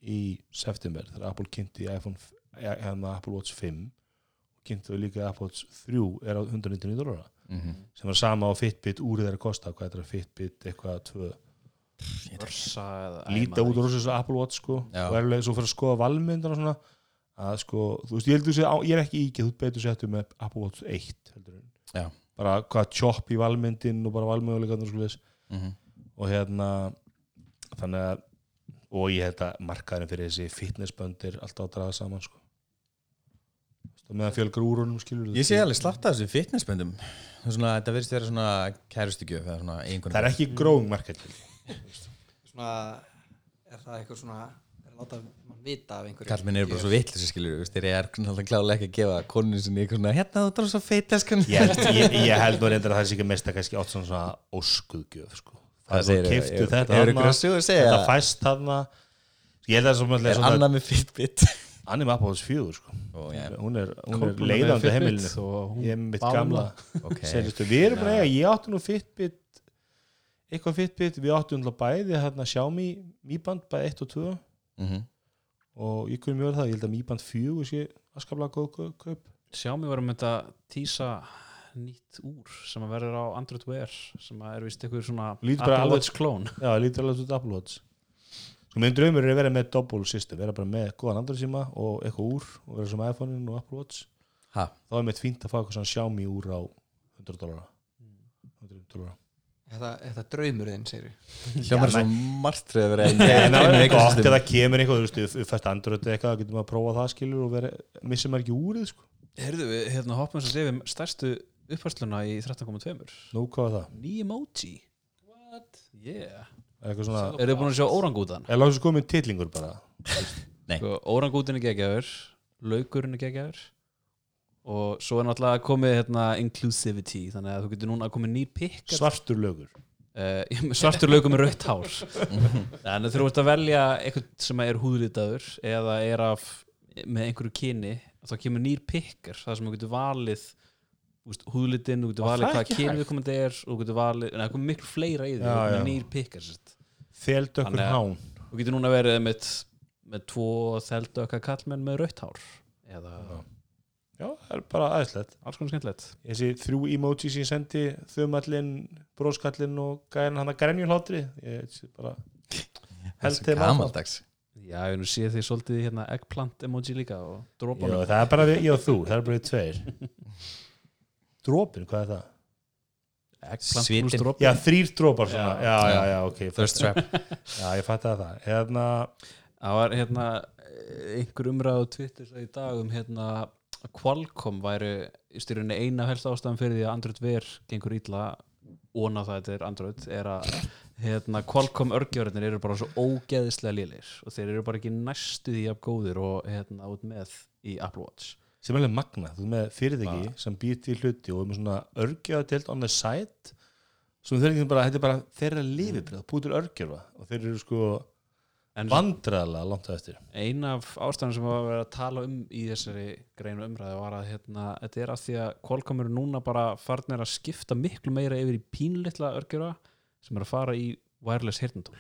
í september þegar Apple kynnti iPhone f- eh, hérna Apple Watch 5 og kynnti þau líka Apple Watch 3 er á 199 dólara Mm -hmm. sem var sama á Fitbit úr þeirra kosta hvað er það Fitbit eitthvað tvö Versa eða líta út úr þessu Apple Watch sko og er alveg svo fyrir að skoða valmyndan og svona að sko, þú veist, ég heldur sér ég er ekki íkið, þú betur settu með Apple Watch 1 heldur en Já. bara hvað chop í valmyndin og bara svoleiðis Mm -hmm. og hérna þannig að og ég held að markaðurinn fyrir þessi fitnessbönd er alltaf að draga saman sko og meðan fjölgar úr honum skilur Ég sé alveg slatt af þessu fitnessböndum. Það er svona, þetta verðist vera svona kærustugjöf það er ekki growing market svona, er það eitthvað svona er að láta mann vita af einhverju? Kallmenn eru bara svo vitlis skilur þeir eru alltaf klálega ekki að gefa konun sinni eitthvað svona, hérna þú drar svo feit eskan ég held, ég, ég held nú reyndar að það sé ekki mest að kannski átt svona, svona óskuðgjöf sko. það er kiftu þetta að að þetta fæst þarna. Ég held að það er svona, Er með Fitbit Anime Apple 4 sko. Ó, já, hún er, hún er leiðandi Fitbit heimilinu. hún ég er mitt Bála. gamla. ok. Selistu, við erum bara eiga, ég átti nú Fitbit eitthvað Fitbit, við áttum náttúrulega bæði hérna Xiaomi Mi Band bæði 1 og 2 Mhm. og ég kunni mjög það, ég held að Mi Band 4 sé askaplega góð kau- kaup. Xiaomi var um þetta tísa nýtt úr sem að verður á Android Wear sem að er vist eitthvað svona Apple Watch klón. Já, lítur alveg út Apple Watch sko minn draumur er að vera með double system vera bara með góðan Android síma og eitthvað úr og vera sem iPhone-in og Apple Watch. Ha, þá er mitt fínt að fá eitthvað svona Xiaomi úr á 100 dólara 100 dólara Þetta, þetta draumur þinn, segir hljómar svo margt fyrir að vera En það er gott ef það kemur eitthvað, þú veist, ef fæst Android eða eitthvað, þá getur maður að prófa það skilur og vera, missum maður ekki úrið, sko. Heyrðu við, hérna hoppum þess að segja við stærstu uppfærsluna í 13.2 Nú, hvað var það? Ný emoji What? Yeah. Er svona, Eru þið búin að sjá orangútan? er lágsum komið tillingur bara. Nei. Sko, Orangútin er geggjaður Laukurinn er geggjaður og svo er náttúrulega komið hérna, inclusivity þannig að þú getur núna komið nýr pikk Svartur lögur. uh, svartur laukur með rautt hár þannig að þú ert að velja eitthvað sem er húðlitaður eða er af með einhverju kyni þá kemur nýr pikkar það sem þú getur valið þú veist, húðlitin, þú getur valið það hvað ekki kyni hægt? við komandi er og þú getur valið, en það komið miklu fleira í því Já, já. komið nýr pikkar. Þeldökkur hán. þú getur núna verið með, með tvo þeldöka kallmenn með rautt hár eða Já. Já, það er bara aðeinslegt. alls konar skemmtilegt Þessi þrjú emojis sem ég sendi, þumallinn, bróskallinn og gæðin hann að grænjulhátri. Ég sé bara, held Þessi þeim áfram. gamaldags já, ég nú sé því svolítið hérna eggplant emoji líka og Já, drópanum það er bara við, ég og þú, það er bara við tveir. Drópin, hvað er það? drópin Já, þrýr drópar svona. Já. Já, já, já, ok. fatt- trap Já, ég fætti það. Hérna, Það var hérna einhver umræð á Twitter í dag um hérna að Qualcomm væri í styrjunni eina helst ástæðan fyrir því að Android Wear gengur ítla óna það þetta er Android er að hérna, Qualcomm örgjörðinir eru bara svo ógeðislega lélir og þeir eru bara ekki næstu því af góðir og hérna út með í Apple Watch sem er alveg magna, þú með fyrirtæki sem býr til hluti og er með svona örgjaðadelt on the side sem þeir ekki bara, þetta er bara þeirra lifibrið, bútur örgjafa og þeir eru sko en vandræðalega langt á eftir. Ein af ástæðan sem var að vera að tala um í þessari greinu umræði var að hérna, þetta er af því að Qualcomm eru núna bara farnir að skipta miklu meira yfir í pínlitla örgjura sem eru að fara í wireless heyrnatól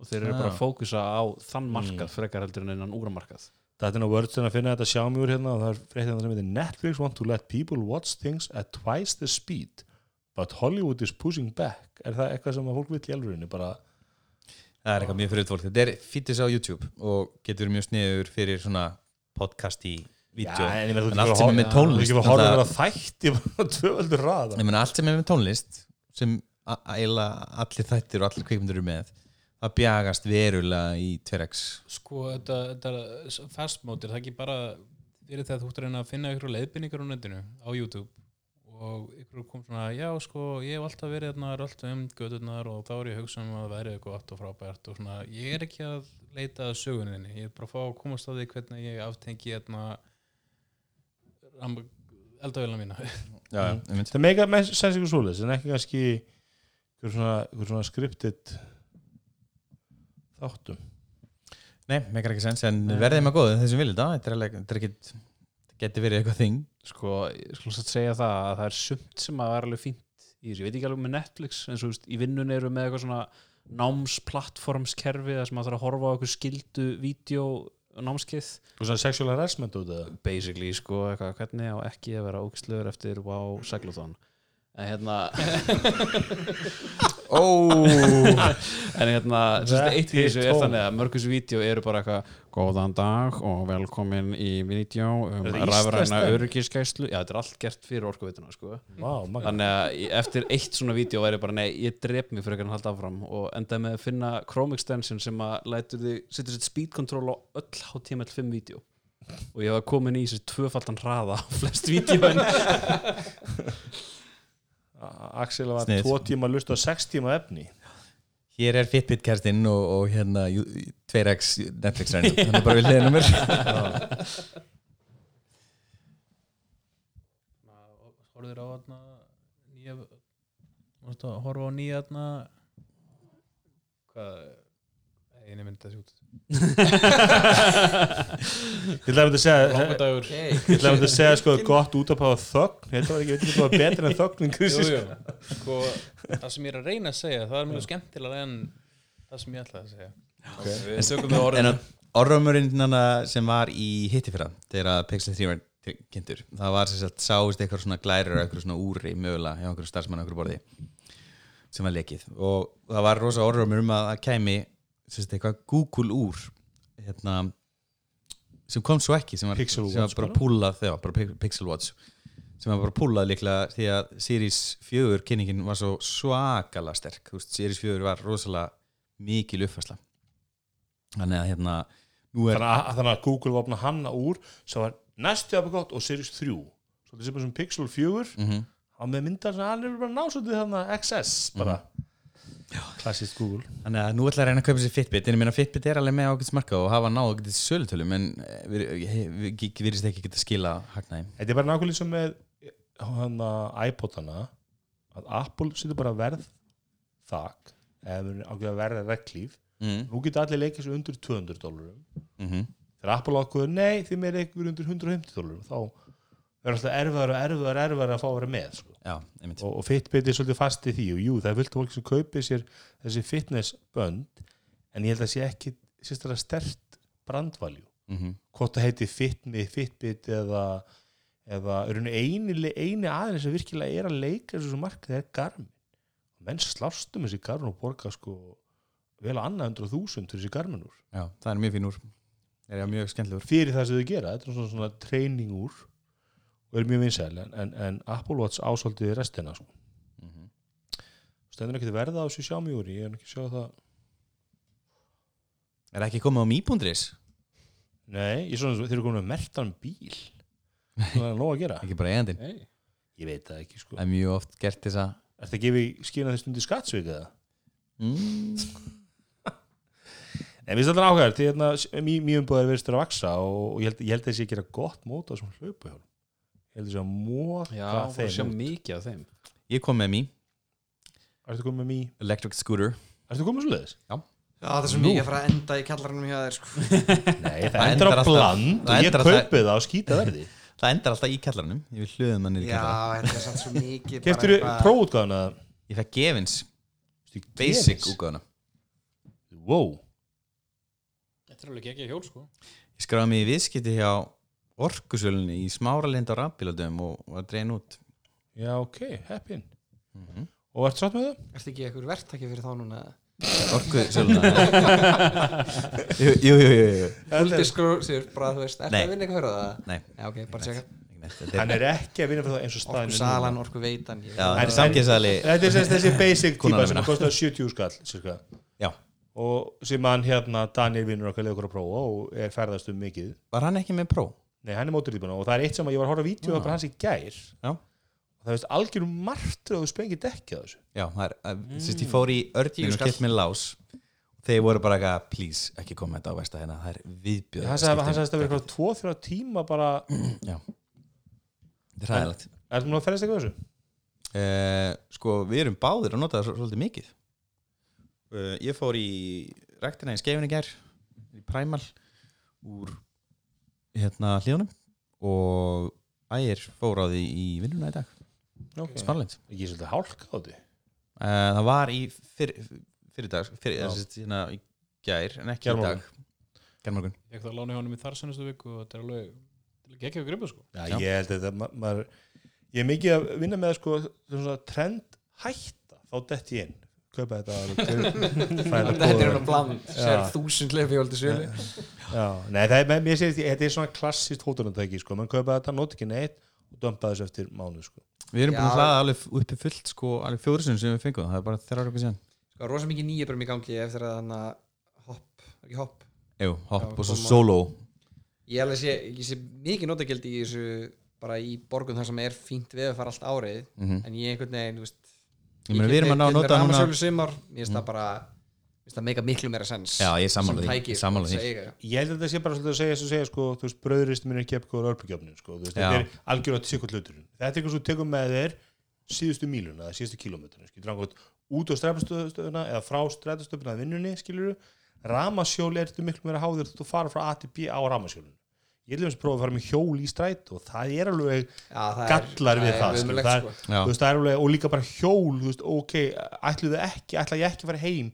og þeir eru Ah. bara að fókusa á þann markað Mm. frekar heldur en innan úramarkað þetta er ná vörðsinn að finna þetta Xiaomi úr hérna og það er fréttið sem heitir Netflix want to let people watch things at twice the speed but Hollywood is pushing back. Er það eitthvað sem að fólk vill í alvörinni bara Það er eitthvað mjög fyrir fólk. Þetta er fítis á YouTube og getur mjög sniður fyrir svona podcast í vídeo. En En ert allt sem er með horfa- þú ert tónlist ekki að horfa þætti allt sem er með tónlist sem a- eiginlega allir þættir og allir kvikmyndur eru með það bjagast verulega í 2x Sko, þetta, þetta fast mode er það ekki bara fyrir það að þú ert að að finna ykkur leiðbynningar á netinu á YouTube. Og ykkur kom svona, já sko, ég hef alltaf verið þarna rölt um gödurnar og þá er ég að hugsa um að það væri eitthvað gott og frábært og svona, ég er ekki að leita að söguninni, ég er bara að fá að komast á því hvernig ég aftengi þarna eldavélina mína Já, Mm. það meika með sens ykkur svoleiðis en ekki kannski svona, svona scripted þáttum Nei, meikar ekki sens en verðið maður góð þessum vilja þetta þetta er alveg, þetta er ekki þetta geti verið eitthvað þing. Sko, ég skulle satt segja það að það er sumt sem að vera alveg fínt í þessu, ég veit ekki alveg með Netflix eins og þú veist, í vinnunni eru með eitthvað svona námsplattformskerfi þar sem maður þarf að horfa á eitthvað skildu vídeo námskeið. Og svona sexual harassment út af það? Basically sko, eitthvað, hvernig á ekki að vera ógislegur eftir wow, segluthon en hérna en hérna, eitt í þessu er þannig að mörgum þessu vídeo eru bara eitthvað góðan dag og velkomin í vídeo um rafræna öryggiskæslu já, þetta er allt gert fyrir orkuveituna sko. Magna þannig að eftir eitt svona vídeo væri bara, nei, ég drep mig fyrir ekki að halda áfram. Og endaði með að finna Chrome extension sem að lætur þig, setur sér speed control á öll HTML5 vídeo. Og ég var komin í þessi tvöfaldan hraða á flest vídeoin Axel var Sniðugt. tvo tíma að lusta á sex tíma efni. Hér er Fitbit kerstinn og, og hérna jú- 2x Netflix hann er bara við mér. Horfður á þarna nýja horfa á nýja þarna hvað eini myndi þessi út Ég ætla að að segja. Ég ætla að að segja sko gott út að páða þögn. Þetta var ekki, ég veit ekki hvað var betur en jú. Sko, það sem ég er að reyna að segja það er mjög skemmtilega en það sem ég ætla að segja. Við sögum við En orðinu orðrömmurinn sem var í hitti fyrra þegar Pixel 3 var kynntur það var sem sagt sáist eitthvað svona glærur eitthvað svona úri mögulega hjá einhverju starfsmann á einhverju borði sem var lekið. Og það var rosa orðrömmur um að það sagt eitthvað Google úr hérna sem kom svo ekki sem var, sem var bara púlað Pixel Watch sem var bara púlað líklega því að Series 4 kynningin var svo svakalega sterk veist, Series 4 var rosalega mikil uppfærsla. Þannig að hérna er Þannig þannig að Google var opna hanna úr sem var næstu að gott og Series 3 Svo þetta er sem Pixel 4 mm á með myndar sem allir bara ná svolítið þannig að XS bara klassist Google. Þannig að nú ætla að reyna að kaupa sér Fitbit. En ég meina Fitbit er alveg með ágætis marka og hafa náðu ágætis sölutölum en eh, við, við, við virðist ekki geta skila hagnaði Þetta er bara nákvæmlega sem með hana, iPodana að Apple setur bara verð þak eða ákveða verða reglíf mm. nú geta allir leikið svo undir 200 dólarum. Mm þegar Apple ákveður nei mér er eitthvað undir 150 dólarum þá er alltaf erfiðar og erfiðar og erfiðar að fá að vera með sko. Já, og, og Fitbit er svolítið fast í því og jú, það er fullt af fólki sem kaupir sér þessi fitness bönd en ég held að sé ekki sérstaklega stert brandvaljú mm hvort það heiti Fitmi, Fitbit eða, eða eini, eini aðeins sem virkilega er að leika þessu markið er Garmin. Menn slást um þessi Garmin og borga sko vel að annað hundra þúsund fyrir þessi Garmin úr. Já, það er mjög fín úr. Það er mjög fyrir það sem þau gera, þetta er svona, svona treyning úr og er mjög vinsæl en, en, en Apple Watch ásaldið restina sko. mm stendur ekki verða á þessu sjámi úr ég er ekki að sjá það Er ekki komið á mý.is? nei, ég er svona, þeir eru komin með mertan bíl það er nóg að gera Ekki bara eigandinn Nei, ég veit það ekki sko Það er mjög oft gert þess að Er þetta að gefa í skýna þess stundi skattsvik eða? mm. En við því hérna mjög umbúðar verðist að vaksa og, og ég held, ég held að þessi að gera gott mót á þessum hlaupahjálm. Ég held að að móta Já, sjá þeim. út. mikið af þeim Ég kom með mý, Ertu komið með mý? electric scooter Ertu komið svo leiðis? Já, það er svo mikið að fara að enda í kjallarannum hjá þér sko. Nei, það, Það endar á bland það og ég kaupið það á skýta verði. Það endar alltaf í kallarnum Ég vil hlöðum hann niður í Já, kallar þetta er samt svo mikið Keftur þú prófútgáðuna? Ég fekk gefins basic útgáðuna Wow. þetta er alveg ekki hjól sko Ég skráði mig í viðskipti hjá orkusölunni í smáralind á rafbíladöfum og var dregin út Já, ok, heppin. mm Og ertu satt með það? Ertu ekki eitthvað verktaki fyrir þá núna? Orkusöluna Jú, jú, jú, jú, jú. Fullt skrúr, sér bara, þú veist, ertu Nei. að vinna eitthvað fyrir það? Nei, Já, ok, bara tjekka Hann er, er ekki að vinna fyrir það eins og staðin. Orku salan, orku veitan já, þetta er er þessi basic típa sem kostar 70 skall. Já. Og sem hann hérna, Daniel vinnur okkar leið okkur að prófa og er ferðast um mikið. Var hann ekki með pró? Nei, hann er móturlífuna og það er eitt sem að ég var að horfa á Já. ah. bara hans í gær Já. og það veist algjörum margt að þú sprengir dekki á þessu Já, það er, mm. sérst, ég fór í örninu Tíu og kett með lás þeir voru bara eitthvað, please, ekki koma þetta á versta hérna, það er viðbjöð hann sagði hann sagði að það verið eitthvað 2-3 tíma bara Já, þetta er ræðilegt er það nú að ferðast eitthvað þessu? uh, Sko, við erum báðir að nota það svo- svolítið mikið uh, Ég fór í rektina í skeifinni gær í Primal úr hérna hljónum og ægir fór á því í vinnuna í dag. Okay. Smarlind Ekki svolítið hálka á því? Uh, Það var í fyrir, fyrir dag fyrir, þessi, hérna, í gær en ekki í dag. Gærmorgun. Ég ekki það lána hjá honum í þar sennastu viku og þetta er alveg þetta ekki að gripa sko. Já, ég held að ma maður ég er mikið að vinna með sko svona trend hætta. Þá dett ég inn kaupa þetta Þetta er að bland, sér þúsund leifjóldi sölu Já, nei, það er, mér segist, þetta er svona klassist hótunartæki, sko, mann kaupa þetta, nota ekki neitt og dömpa þessu eftir mánuð, sko. Við erum búin að hlaða alveg uppi fullt sko, alveg fjóðursinn sem við fengum það. Er bara þeirra ára síðan. Sko, rosa mikið nýjabrum í gangi eftir að hann að hopp, ekki hopp? Jú, hopp Já, og svo solo Ég alveg sé, ég sé mikið notagildi í þessu bara í borgun þar sem er fínt við að fara allt árið mm en ég einhvern veginn, þú veist við erum að ná að nota núna mér finnst það bara mér finnst það meika miklu meira sens. Já, ég sammála sem því, ég. Ég held að þetta sé bara svolítið að segja, að segja sko, þú veist, bröðurist minn er ekki eftir örbyggjöfnin, sko, þú veist, þetta er algjörlega sikkur hluturinn. Þetta er eitthvað svo tekum með þér síðustu míluna, eða síðustu kílómetrinu, skilur. Hann gott út á strætistöðuna eða frá strætistöðuna að vinnunni skilur ramasjóli ertu miklu meira háður þú fara frá A til B á ramasjólinu ég vil að prófa að fara með hjól í stræt og það er alveg Já, það gallar við er það, skilur, ömurlegt, það er- sko. Já. þú veist, það er alveg, og líka bara hjól veist, ok, ætluðu ekki, ætla ég ekki að fara heim?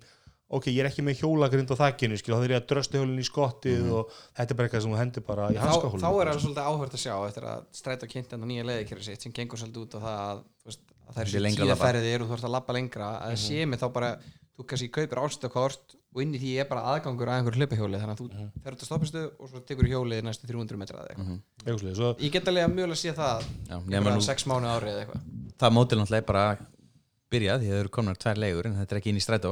Ok, ég er ekki með hjólagrind á þakkinu, skil, þá er ég að drösta hjólinn í skottið og þetta er bara eitthvað sem þú hendur bara í þá, hanskahólinu þá er alveg svolítið áhört að sjá eftir að stræta kynnt en nýja leiðikæri sitt sem gengur svolítið út á það að, veist, að það er tíðaferðir og þú ert að labba lengra. Að það sé mig þá bara, þú kannski kaupir ástökkort og inn í því er bara aðgangur að einhverju hlipahjóli þannig að þú Mhm. fer út að stoppistu og svo tekur hjólið næstu 300 metra eða eitthvað Eitthvað svoleiðis. Svo- ég get alveg að mjögulega sé það Já, nú, sex mánu ári eða eitthvað það mótil náttúrulega er bara byrjað, því það eru komnar tvær leigur en þetta er ekki inn í strætó,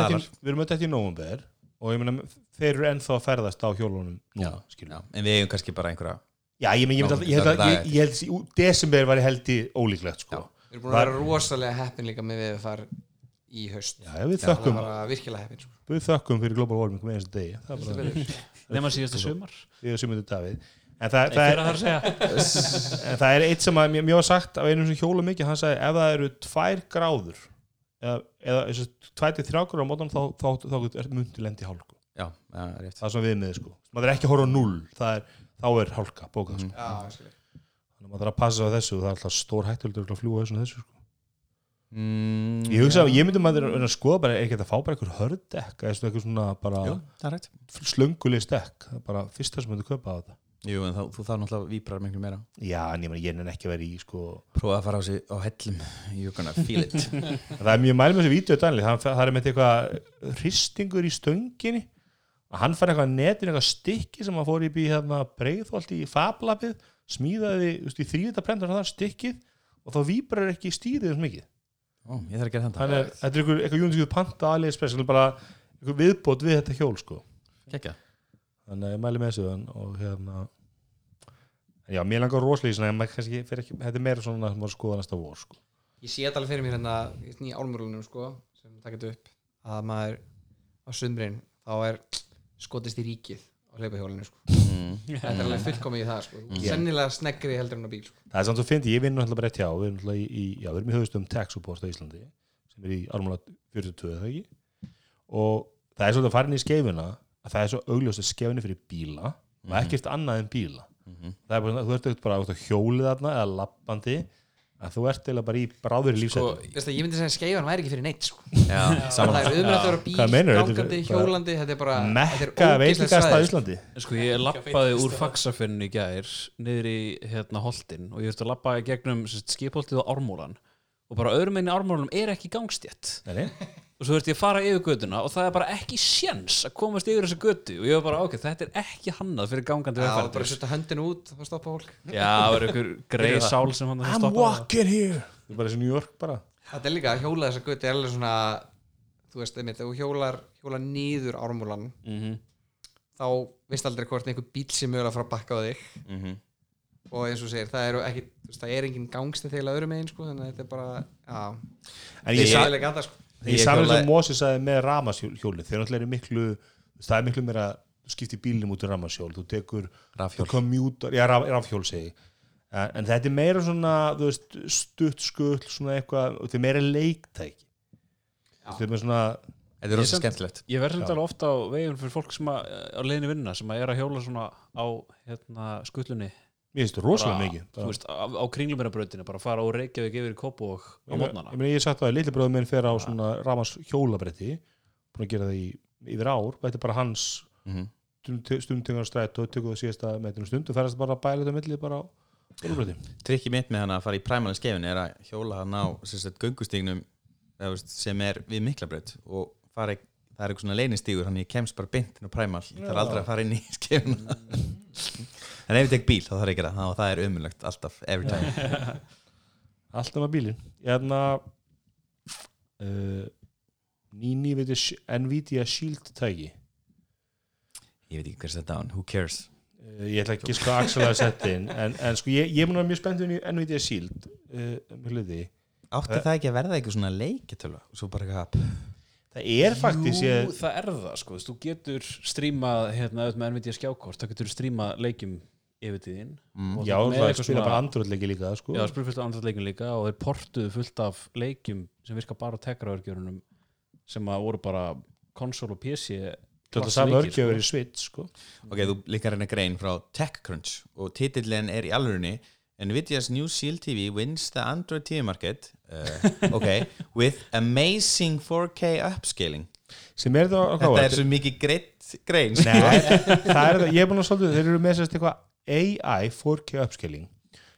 að við- við erum að að þetta í nóvumber og ég meina, þeir eru ennþá að ferðast á hjólunum núna, Já, en við eigum kannski bara einhverja Já, ég, men, ég, Ná, ég, held að- ég, held að desember var ég held í ólíklegt sko. við erum búin að vera rosalega heppin líka með við að fara í haust. Já, við það þökkum, heppin sko. við þökkum fyrir Global Warming með einstu degi. Það er bara nema síðasta sumar. Við og Simundur Davíð. En það, það, er er, það að segja. En það er eitt sem að mér var sagt af einum sem hjóla mikið, hann sagði ef það eru tvær gráður eða, eða þessi tvær til þrjá gráður á mótan þá, þá, þá, þá er myndi lendi hálku. Já, já, rétt. Það er svona viðmið sko, maður er ekki að horfa á null það er, þá er hálka, bókað sko. Skil. þannig að maður þarf að passa á þessu það er alltaf stór hættuldur að fljúa og þessu sko. Mm, ég hugsa að ég myndi maður að skoða bara ekki að fá bara einhver hörðdekk eða eitthvað svona bara það slönguleg stekk það bara fyrsta sem myndi kaupa á þetta. Jú, en þá, þú þá náttúrulega víbrar miklu meira. Já, en ég meina ég nenni ekki að vera í sko Prófa að fara á sig á hellum You're gonna feel it. Það er mjög mæl með þessu vídeo Daniel, það, það er með eitthvað hristingur í stönginni. Hann fær eitthvað netin eitthvað stykki sem hann fór í bí hérna breiðholt í fablapið smíðaði þú veist, í þrývita prentur það stikkið og þá víbrar ekki stýrið þess mikið Ó, ég þarf að gera þetta Þannig er, þetta er eitthvað, eitthvað júntíkuð panta AliExpress, bara eitthvað viðbót við þetta hjól sko Kekja þannig að ég mæli með þessu en- og hérna já, mér langar rosalega í svona en maður kannski fer ekki, þetta er meira svona sem maður skoða næsta vor sko. ég sé þetta alveg fyrir mér hérna í nýja álmurlunum sko, sem takit upp að maður á sundbrinn þá er skotist í ríkið á hleypahjólinu sko. Mm. þetta er alveg fullkomið í það sko. sennilega sneggri heldur en á bíl sko. það er samt svo fyndi, ég vinn náttúrulega bara rétt hjá við erum náttúrulega í, já, við erum í höfustum tech support á Íslandi sem er í ármála 42 það ekki og það er svolítið að fara inn í skeifuna að það er svo augljóst að skeifinni fyrir bíla og ekkert annað en bíla það er bara, þú ert ekkert bara út á hjólið þarna eða lappandi að þú ert eiginlega bara í bráður í lífsættu að ég myndi segja að skeifan væri ekki fyrir neitt sko. Já, það er að vera bíl, er gangandi, bara- hjólandi þetta er bara mekka svæði, sko. Íslandi. Sko ég lappaði úr faxafinnu í gær niður í hérna holtin og ég þurfti að lappa í gegnum sérst, skipholtið á ármólan og bara öðrum enn í ármólanum er ekki nei. Og svo þurfti ég að fara yfir göduna og það er bara ekki sjens að komast yfir þessu götu og ég var bara ok, þetta er ekki hannað fyrir gangandi Já, bara vegfæri setja höndinu út og stoppa fólk. Já, það var einhver greið sál sem hann að I'm stoppa. walking here. Það er bara þessi New York bara. Þetta er líka að hjóla þessa gutti er alveg svona þú veist, einmitt, ef þú hjólar, hjólar nýður ármúlan mm -hmm. þá veist aldrei hvort einhver bíl sem mögulega fara að bakka á þig. Mhm. og eins og þú segir, það er, ekki, þú veist, það er engin gangstið þegar öðrum megin sko, þannig að þetta er bara já, en ég ég, sé sa alveg gata sko ég Ég saman hjólaði- sem Moses sagði með ramashjóli þeir náttúrulega eru miklu það er miklu meira þú skiptir bílnum út í ramashjól þú tekur commuter, já raf, rafhjól segi ég. en, en þetta er meira svona þú veist, stutt skull svona eitthvað, þetta er meira leiktæki. Þetta er meira svona Þetta er Ég rosa skemmtilegt. Ég verður þetta alveg ofta á veginn fyrir fólk sem að, á leiðinni vinna sem að er að hjóla svona á hérna, skullunni mér finnst þetta rosalega mikið. þú veist, á, á kringlumirabrautinu bara fara og Reykjavík yfir í Kópú og á mótnana. ég meina ég sagt að litli bróður minn fer á svona ramans hjólabretti búin að gera það í, yfir ár og þetta er bara hans Mhm. stundtingar strætt og tekur það síðasta metrinu stund og ferast bara að bæla þetta milli bara á hjólabretti. Trikki mitt með hann að fara í præmæli skefin er að hjóla hann á sagt, göngustígnum sem er við miklabraut og fara, í- það er eitthvað svona leinistígur þannig ég kemst bara beint inn á præmæl það er aldrei að fara inn í skefina en ef ég tek bíl þá þarf ég að gera það og það er umulagt alltaf, every time. Allt um að bílinn. Ég hérna uh, Nýni veit ég Nvidia Shield tæki. Ég veit ekki hver þetta á hann, who cares? Uh, Ég ætla ekki að sko Axel að setja inn en, en sko ég, ég mun að vera mjög spenntun í Nvidia Shield uh, með hluti. Átti það ekki að verða eitthvað svona leiketölu og svo bara eitthvað Það er faktis Jú, ég, það er það sko, þú getur strímað hérna auðvitað með Nvidia skjákort, þá getur strímað leikjum yfirtíðin Mm. Já, það eitthvað spila svona- bara andröðleiki líka sko. Já, spila fullt af andra leikum líka og þeir portuðu fullt af leikjum sem virka bara á tekraverkjörunum sem að voru bara konsól og PC Þetta saman leikir, örgjöfur í Switch sko. Ok, þú líkar henni grein frá TechCrunch og titillin er í alvörunni Nvidia's new Shield TV wins the Android TV market uh, ok, with amazing 4K upscaling sem er það Þetta er svo mikið greitt grein sko. Nei, það er það, ég er búin að svolítið þeir eru með sérst eitthvað AI 4K upscaling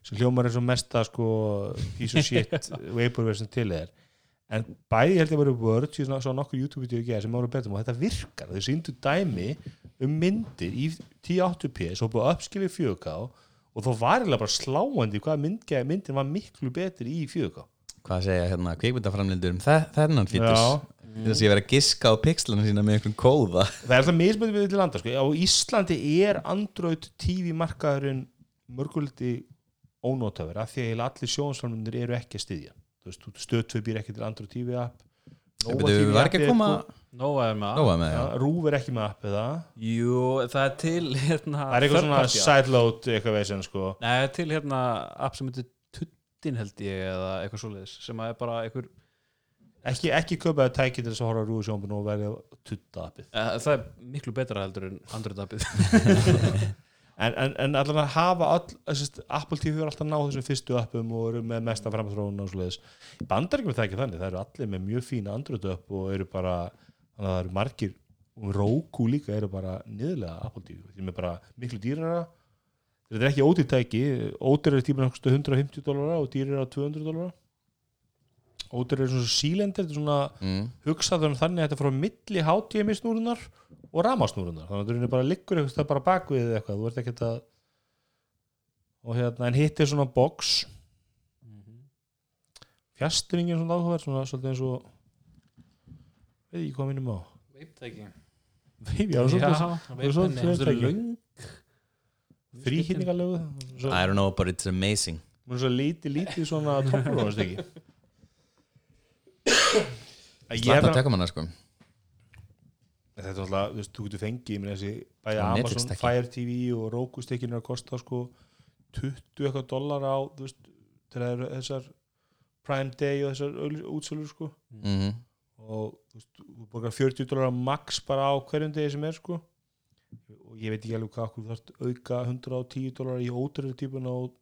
sem hljómar er svo mesta sko piece of shit vaporware sem til er. En bæði held ég að vera Word ég svo nokkur YouTube-vídeó ekki sem voru betur og þetta virkar, þau síndu dæmi um myndir í 1080p svo búið að upskili 4K og þó var eiginlega bara sláandi hvað myndin var miklu betur í 4K Hvað segja hérna kvikmyndaframlindur um þe þennan fítus. Þess að ég vera að giska á pixlana sína með einhvern kóða. Það er alltaf mismöndi við til landa sko. Á Íslandi er Android TV markaðurinn mörguliti ónótafur af því að allir sjónsframlundir eru ekki að styðja. Stöðtvö býr ekki til Android TV app. Nova TV app er koma Nóa er með Nóa með það Rúf er ekki með app eða? Jú, það er til hérna Það er eitthvað svona sideload eitthvað veginn sko. Nei, það er til hérna app sem heitir Tuttin held ég eða eitthvað svoleiðis sem að er bara einhver ekki, ekki köpaði tæki til þess að horfa á Rúf sjónbun og verða tutta appið uh, það er miklu betra heldur en Android appið En, en, en allan að hafa all, þessist, Apple TV er alltaf náð þessum fyrstu appum og eru með mesta framþróun og svoleiðis. Bandaríkjum er það ekki þannig, það eru allir með mjög fína Android upp og eru bara þannig að það eru margir og Roku líka eru bara niðurlega Apple TV þeir eru með bara miklu dýrara þetta er ekki ódýrtæki. Ódýr er tíma 150 dólara og dýr er 200 dólara ódýr er svona sílendir þetta er svona mm. hugsaður þannig að þetta frá milli HDMI snúrunar og ramasnúrunar þannig að það er bara liggur eitthvað það bara bakvið eða eitthvað, þú ert ekkert að og hérna, en hitt er svona box. Fjastringin svona áhugaverð svona svolítið eins og veit ekki hvað minnum á. Veiptæki Veip, já, svona Já, það er svona veippenni. Löng þrýhýtningarlegu I don't know but it's amazing. Mér er svo lítið, lítið svona toppur og ekki Ég Slappa er að teka manna sko. Þetta er alltaf, þú veist, þú getur fengið með þessi bæði Og Amazon Netflix-tæki. Fire TV og Roku stekkin er að kosta sko 20 eitthvað dollar á þú veist, til að eru þessar Prime Day og þessar útsölur sko. Mm og þú veist, þú borgar 40 dollar max bara á hverjum degi sem er sko og ég veit ekki alveg hvað þú þarft auka 110 dollar í ótrúðu típuna og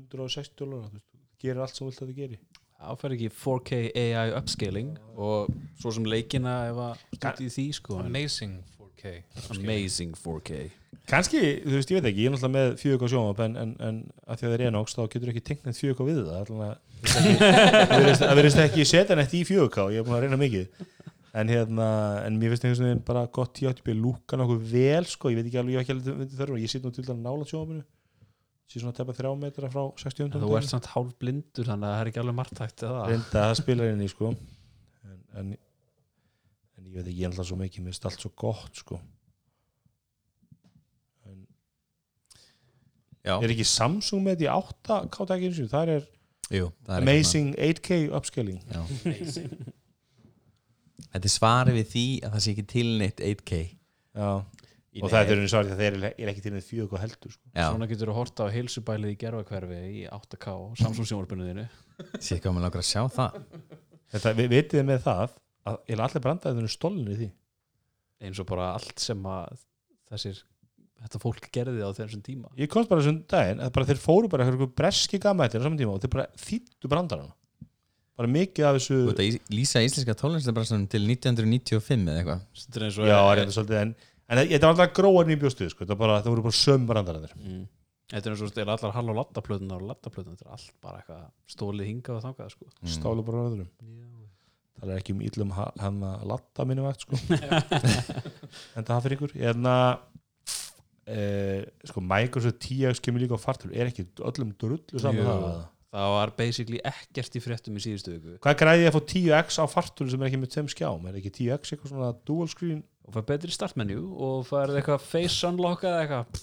160 dollar þú veist, þú gerir allt sem vilt að það geri. Það fær ekki 4K AI upscaling og svo sem leikina ef að stúti í því sko. Amazing 4K Amazing 4K kannski, þú veist, ég veit ekki, ég er náttúrulega með 4K sjónvap en, en, en að því að það er enox þá getur ekki tengt neitt 4K við það allan að það verðist- ekki setja neitt í 4K, ég er búin að reyna mikið en hérna, en mér finnst einhvern veginn bara gott 1080p lúka nokkuð vel sko, ég veit ekki alveg, ég hef ekki alveg myndið þörf ég sitt nú til dæla nála sjónvapinu sé svona að tepa þrjá metra frá 60 Þú ert samt hálf blindur þannig að það er ekki alveg margtækt eða? Reynda að það spilar inn í sko. En, en, en ég veit ekki, ég er alltaf svo mikið mér finnst allt svo gott sko. En Já, er ekki Samsung með þetta í 8K tækinu sínu, það er jú það er Amazing 8K upscaling. Já. Þetta er svarið við því að það sé ekki tilneitt 8K Já. og það er einu svarið að þeir er ekki til með 4K heldur sko. Svona getur þú horta á heilsubælið í gerfakverfi í 8K á Samsung sjónvarpinu þínu. Sé hvað maður langar að sjá það. Þetta, við vitið þið með það að ég allir brandaðið stólinu í því? Eins og bara allt sem að þessir þetta fólk gerði á þessum tíma. Ég komst bara þessum daginn að bara þeir fóru bara eitthvað breski gamættir á saman tíma og þeir bara þýttu brandarana bara mikið af þessu Þú veit að lýsa íslenska tónlistabransanum til 1995 eða eitthvað Þetta er eins og já, er þetta svolítið en, en þetta var alltaf gróðan í bjóstuð sko. það, bara, það voru bara söm brandaranir mm. Þetta er eins og stila allar hall og lattaplötunar og lattaplötunar, þetta er allt bara eitthvað stólið hingað og þangað sko. Mm. stálu bara öðrum það er ekki um illum ha- hann að latta minni vakt sko. en það fyrir ykkur en að e, sko Microsoft 10x kemur líka á fartölu er ekki öllum drullu saman Jú. það? Það var basically ekkert í fréttum í síðustu viku. Hvað græði ég að fá 10x á fartölu sem er ekki með tveim skjám er ekki 10x eitthvað svona dual screen? Og fær betri startmenju og fær eitthvað face unlock eða eitthvað.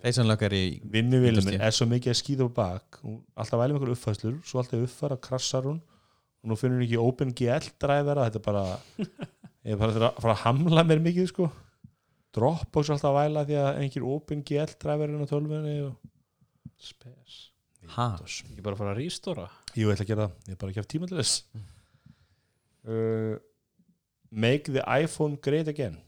Feysanlökar í vinnuvélum Windows 10. er svo mikið að skýða á bak. Hún alltaf væli með einhver uppfæslur svo alltaf uppfæra, krassar hún. Og nú finnur hún ekki OpenGL dræfera þetta er bara ég er bara að fara að hamla mér mikið sko. Dropbox er alltaf væla því að einhver open GL dræverinn á tölvunni og Spes ha, Ekki bara að fara að rístóra Jú, ég ætla að gera það, ég er bara ekki haft tíma til þess uh, Make the iPhone great again.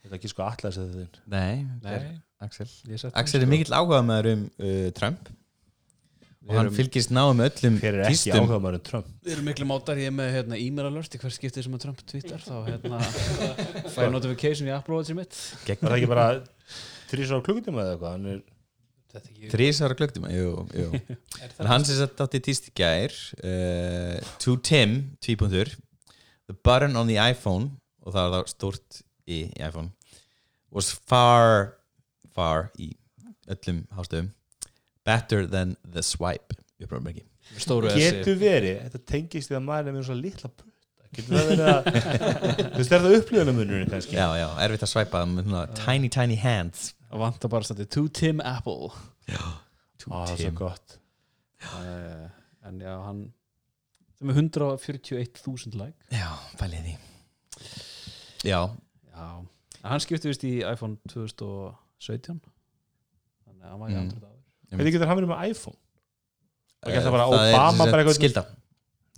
Þetta er ekki sko allar að segja þinn nei, þetta er Nei, Axel. Ég Axel er mikill áhuga með um uh, Trump. Og hann fylgist náðu með öllum Hver er ekki tístum. áhuga maður en Trump? Við erum miklu mátar, ég er með hérna, e-mail alert. Í hver skiptið sem að Trump twittar þá hérna, fæ ég notification í Watch mitt. Var það ekki bara þrýsar á klukkutíma eða eitthvað? Þrísara jú, jú. er átti tíst í gær uh, to Tim, tvípuntur the button on the iPhone og það var þá stórt í, í iPhone was far far í öllum hástöðum better than the swipe Getur verið, þetta tengist því að maður er með svona litla putta Getur það verið að Þú veist, er það upplýðunamunurinn kannski? já, já, erfitt að swipa með svona tiny, tiny hands Það vantar bara stætti to Tim Apple. To Á, það er svo Tim. gott. Uh, En já, hann sem er 141.000 like. Já, pælið því. Já, Já, en hann skipti vist í iPhone 2017 Þannig að hann var í Mm. andrið áður. Hvernig getur hann verið með iPhone? Það það er Obama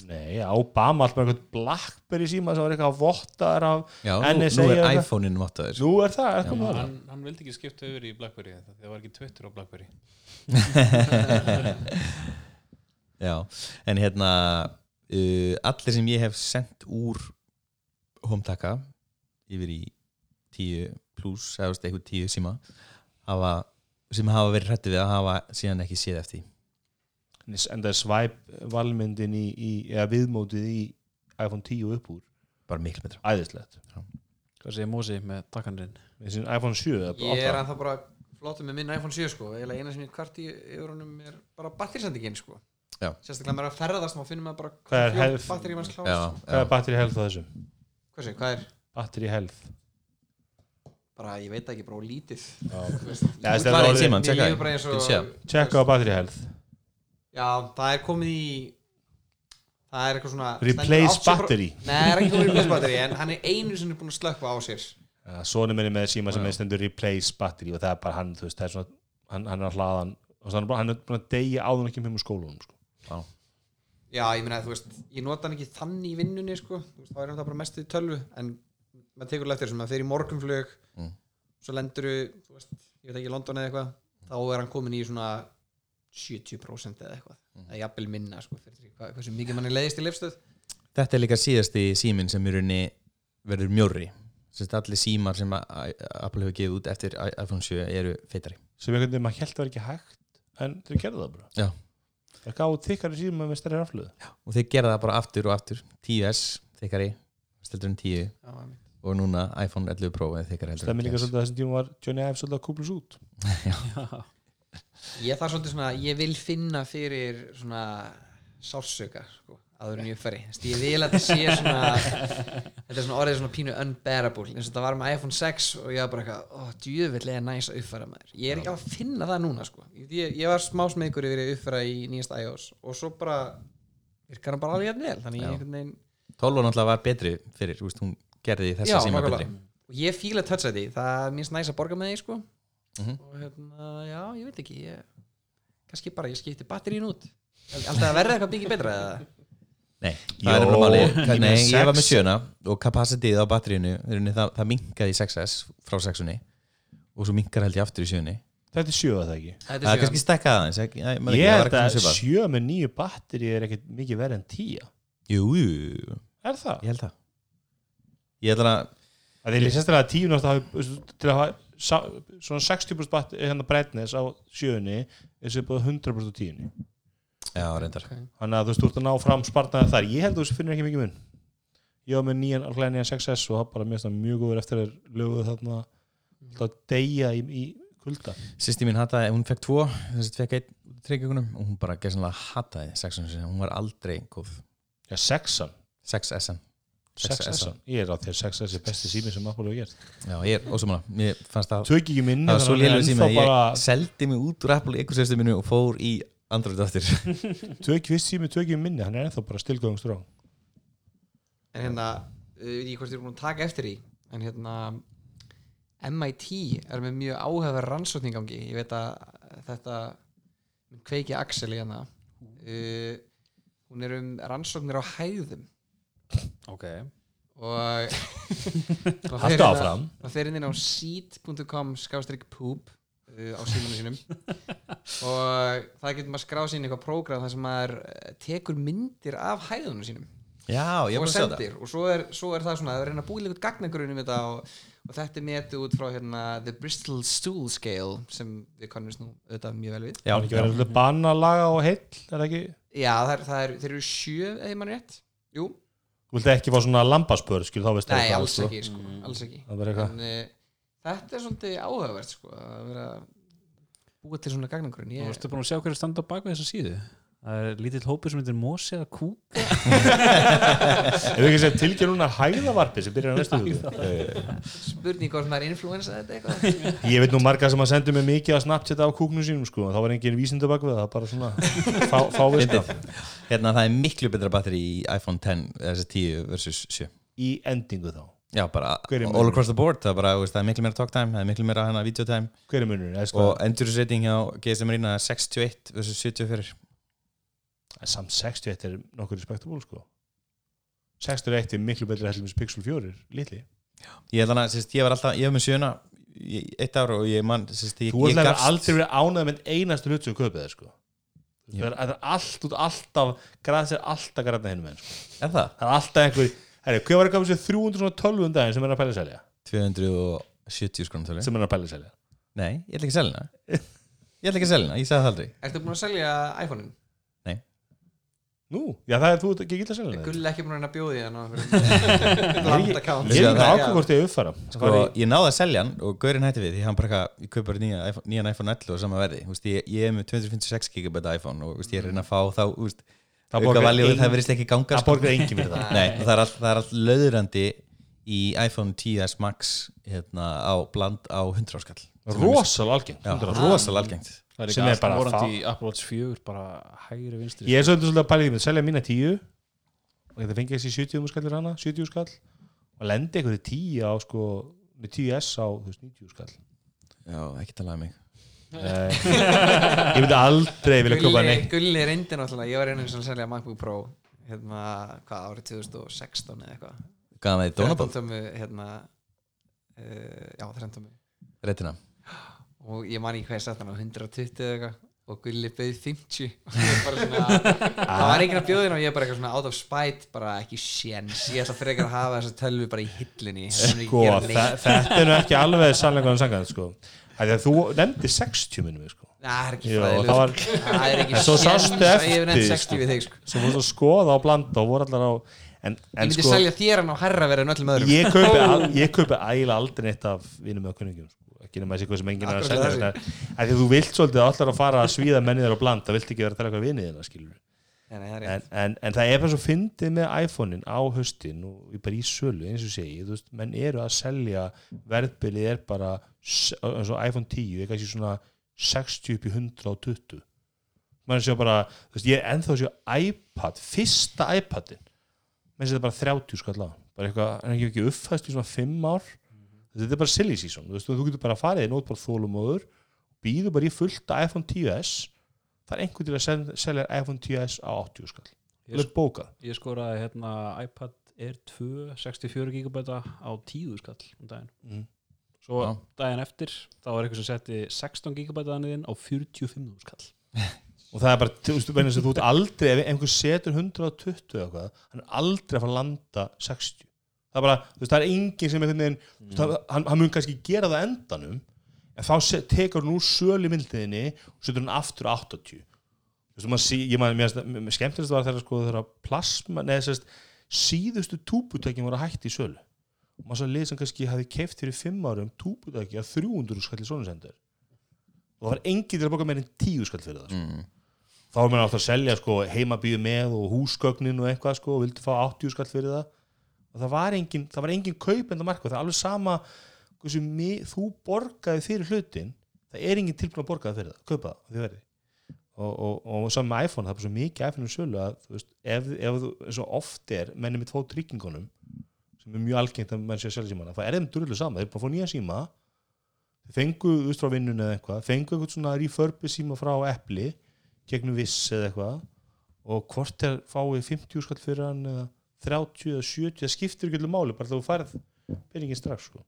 Nei, Obama alltaf eitthvað Blackberry síma sem var eitthvað að vottaðar af já, NSA nú er iPhone-in vottaður. Nú er það, er komið að það hann, hann vildi ekki skipta yfir í Blackberry það það var ekki Twitter á Blackberry. Já, en hérna uh, allir sem ég hef sendt úr homtaka yfir í 10 pluss eða þú veist, eitthvað 10 síma hafa, sem hafa verið hrættu við að hafa síðan ekki séð eftir. því. En það er swipe valmyndin í, í eða viðmótið í iPhone 10 upp úr bara miklu betra æðislegt Hvað segir Mósi með takkanrinn? Þessi iPhone 7 eða bara Ég er átta. ennþá bara flottur með minn iPhone 7 sko Eða eina sem ég kvart í yfir honum er bara batterisendingin sko Já. Sérstaklega maður er að ferðast má finnum maður bara Hvað er batterí manns Já, klárast Hvað er já. battery health á þessum? Hvað sé, hvað er? Battery health Bara, ég veit ekki, bara lítið Já. Þú veist, Já, ég- þetta er Bara tjekka eins og. Checka á battery health Já, það er komið í Það er eitthvað svona Replace stendur 80% battery. Nei, það er ekki komið replace battery En hann er einu sinni búin að slökka á sér. Sóni minni með síma sem er stendur replace battery og það er bara hann, þú veist, það er svona hann, hann er að hlaðan og hann er, bara, hann er búin að deyja áður en ekki með skólanum sko. Já, ég meina, þú veist, ég nota hann ekki þannig í vinnunni, sko, þú veist, þá er hann bara mest í tölvu, en maður tekur leftir sem að þeir í morgunflug, Mm. svo lendur þú veist, ég veit ekki, í London eða eitthvað, þá er hann komin í svona 70% eða eitthvað, Mm. eða jafnvel minna, sko, hvað, hversu mikið manni leiðist í lifstöð. Þetta er líka síðasti síminn sem í verður Sérst allir símar sem Apple hefur gefið út eftir iPhone 7 eru feitari sem einhvern veginn maður held að vera ekki hægt en þeir gerðu það bara Já. það gáðu tikkari síma með stærri rafluðu og þeir gera það bara aftur og aftur 10S, þykkari, steldur en 10 Já, einmitt. og núna iPhone 11 Pro er þykkari heldur en Stemmi líka 10S. svolítið að þessum tíma var Johnny Ive svolítið að kúplus út Já, Ég þarf svolítið svona, ég vil finna fyrir svona sársöka, sko, ég uppfæri. Þess, ég vil að þetta sé svona, þetta er svona orðið svona pínu unbearable, eins og þetta var með iPhone 6 og ég var bara eitthvað, ó, djöfullega næs að uppfæra maður. Ég er ekki að finna það núna, sko. Ég, ég var smá smegur yfir að uppfæra í nýjast iOS og svo bara virkar hann bara alveg jafn vel, þannig ég einhvern veginn 12 náttúrulega var betri fyrir, þú veist, hún gerði þessa síma betri og ég fíla touch ID, það er mínst næs að borga með því, sko. Mhm. Og hérna, já, ég veit ekki, ég, kannski bara, ég skipti batterín út. Alltaf að verða eitthvað byggja betra eða? Nei, Jó, það er Nei, ég var með sjöna og kapasitið á batteríinu í rauninni, það, það minkaði í 6S frá 6unni og svo minkar held ég aftur í sjöunni þetta er sjö að það ekki Það er kannski stekkað aðeins ekki, ég það held að svona svipað. sjö með nýju batteri er ekkert mikið verið en tíja Jú, jú, jú, er það? ég held það Ég held að að þeir sérstaklega að tíu náttúrulega til að hafa svona 60% batteri hérna breytnes á sjöunni er sem búið 100% á tíunni. Já, reyndar. Þannig að þú veist, þú ert að ná fram spartnaði þar. Ég held að þú finnir ekki mikið mun. Ég var með nýjan, alveg nýjan 6S og það bara það mjög góður eftir að löguðu þarna. Alltaf að deyja í, í kulda. Sýsti mín hataði, hún fekk tvo þess að fekk einn tryggjum og hún bara gerðsanlega hataði 6unni sinni, hún var aldrei góð. Já, 6an 6S-an 6S ég er á þér 6S er besti sími sem Apple hefur gert. Já, ég er ósumanna, mér fannst það tök ekki minni það var svo að lélega sími að ég bara- seldi mig út úr Apple ekosysteminu og fór í Android aftur. Tök fyrst sími tök ekki minni hann er ennþá bara stilgöðungstrá En hérna, uh, ég veit ekki hvort þið eru búin að taka eftir því En hérna MIT er með mjög áhefur rannsókn í gangi. Ég veit að þetta kveiki Axel í hana uh, hún er um rannsóknir á hæðum ok. Og Haltu áfram. og fer inn á seat.com skástrík poop uh, á símanum sínum. Og það getur maður skráð sín eitthvað prógram þar sem maður eh, tekur myndir af hæðunum sínum. Já, ég er og búin að sjá það. sendir. Og svo er, svo er það svona að reyna að búið líka gagnagrunum þetta og, og þetta er metið út frá hérna, The Bristol Stool Scale sem við kannumst nú auðvitað mjög vel við. Já, Það er ekki verið að banna laga og heill Er það ekki? Já, það er, það er, þeir eru sjö eða mann rétt. Jú, Þú vilt ekki fá svona lambaspör skil þá veist nei, eitthvað, alls sko. ekki, sko, alls ekki. Það er eitthvað. En uh, þetta er svolítið áhugavert sko, að vera búið til svona gagnagrun Þú ég, varstu búin að sjá hverju standa á baka þessa síðu það er lítill hópur sem heitir Mosi eða Kú Ef við ekki segja tilgjör núna hæðavarpi sem byrjar á næstu spurning hvort maður influensa þetta eitthvað. Ég veit nú marga sem að sendu mig mikið að Snapchat af kúknum sínum sko Það var engin vísindu bak við það, bara svona fá, fá Hérna það er miklu betra batteri í iPhone 10 þessi 10 versus 7 Í endingu þá? Já, bara all across the board það er, bara, veist, það er miklu meira talk time, það er miklu meira hana videotime er og sko, endurins rating hjá GSM Arena er 61 versus 74 Samt 61 er nokkur respektabúl sko. 61 er miklu betri heldur með Pixel 4 litli. Ég að, sérst, ég var alltaf, ég hef með sjöna í eitt ára og ég mann, Þú ætlar gafst- aldrei verið ánægð með einastu hlut sem þér sko. Það er, það er allt út alltaf græðs er alltaf græðna hinn með sko. Er það? Það er alltaf einhver Herri, hvað var að koma sér 312 um daginn sem er að pæla selja? 270 skrónum tölu Sem er að pæla selja. Nei, ég ætla ekki að selja hana. Ég ætla ekki að selja hana, ég sagði það aldrei. Ertu búin að selja iPhone-in? Nú, já það er þú ert ekki illa að selja það Gull ekki búin að að bjóði í hann Ég er ekki ákveð hvort ég uppfara sko, Ég náði að selja hann og Gaurin hætti við því hann bara eitthvað, ég kaup bara nýja, iPhone- nýjan iPhone 11 og sama verði. Ég, ég er með 256 GB iPhone og ég er að reyna að fá þá auka engin- það verðist ekki ganga Það borgar engin fyrir það. Nei, það er allt, það er allt löðrandi í iPhone 10s Max hérna, á bland á 100 áskall Rosal algengt Já, 100. rosalega algengt það er Sem ekki alltaf bara vorandi í Apple Watch 4 bara hægri vinstri Ég er svolítið svolítið að pæla í því að selja mína 10 og þetta fengi þessi 70 skallir hana 70 skall. Og lendi eitthvað í 10 á sko með 10S á þú veist, 90 skall. Já, ekki talaði um mig. Ég myndi aldrei vilja Gulli, neitt. Gulli reyndi náttúrulega Ég var einu sem að selja MacBook Pro Hérna, hvað, árið 2016 eða eitthvað. Gaf hann það í Donaball, 13 tömmu, hérna uh, Já, 13 tömmu reytina Og ég man ekki hvað ég sett hann á 120 eða eitthvað. Og Gulli bauð 50 Og ég bara svona Það var bjóða þinn og ég bara eitthvað svona out of spite Bara ekki séns Ég ætla frekar að hafa þessa tölvu bara í hillinni. Sko, þe- þetta er ekki alveg sannlega um sangað sko að Þú nefndi 60 minnum við sko. Það er ekki Jú, fræðilegt það var- er ekki svo sástu Ég eftir, 60 við þig sko. Að skoða og blanda og voru allar á En, Ég en myndi sko selja þér hann á herra verið en öllum öðrum. Ég kaupi, al, ég kaupi ægilega aldrei neitt af vinum með kunningum sko. Ekki nema þessi hvað sem enginn er að selja þetta. Því þú vilt svolítið allar að fara að svíða mennið þér og blanda, það vilt ekki vera að tala eitthvað vinið er en, rétt. en, en það er bara svo fyndið með iPhone-in á höstin og bara í sölu eins og segi, veist, menn eru að selja verðbilið er bara eins og iPhone 10 er kannski svona 60 upp í 120 mann sé bara, þú veist, ég er ennþá að sjá iPad, fyrsta iPadin. Menn sé þetta bara 30 skall á bara eitthvað, en ekki uppfæst í svona 5 ár þetta er bara silly season þú, veist, þú getur bara farið í nótból þólumóður býður bara í fullt iPhone 10s það er einhvern til að sel- selja iPhone 10s á 80 skall. Ég það er bókað ég skoraði hérna iPad Air 2 64 GB á 10 skall um daginn. Mm. svo Já. daginn eftir þá var eitthvað sem setti 16 GB inn á 45 skall. Og það er bara, þú veist, að þú ert aldrei ef einhver setur 120 eða eitthvað hann er aldrei að fara að landa 60 það er bara, þú veist, það er enginn sem einhvern veginn, þú veist, hann, hann- mun kannski gera það endanum, en þá se- tekur hann úr sölu mildiðinni og setur hann aftur á 80 þú veist, sí, ég maður, mér, mér, mér skemmtilegst var þegar sko þegar plasma, neða sérst síðustu túbutökin voru hætti í sölu. Og maður svo lið sem kannski hafi keift fyrir 5 árum túbutöki að 300 skall í svona sendur og það var enginn til að boka meir en 10 skall fyrir það sko. Mm. þá er maður alltaf að selja sko, heimabíu með og húsgögnin og eitthvað sko, og vildi fá 80 skall fyrir það og það var engin, það var engin kaupenda marka það er alveg sama hversu mi, þú borgaði fyrir hlutin það er engin tilbúin að borgaði fyrir það kaupa það á því verði. Og, og, og saman með iPhone, það er svo mikið iPhone um sölu að þú veist, ef, ef þú, og oft er menni með tvo tryggingunum sem er mjög algengt að menn sé að selja símana það er þeim drullu sama, þeir bara fá nýja síma fengu, þú veist frá vinnunni eða eitthvað fengu eitthvað svona refurbi síma frá Appli gegnum viss eða eitthvað og hvort er fáið 50 skall fyrir hann eða 30 eða 70 það skiptir ekki allir máli, bara þú færð peningin strax sko.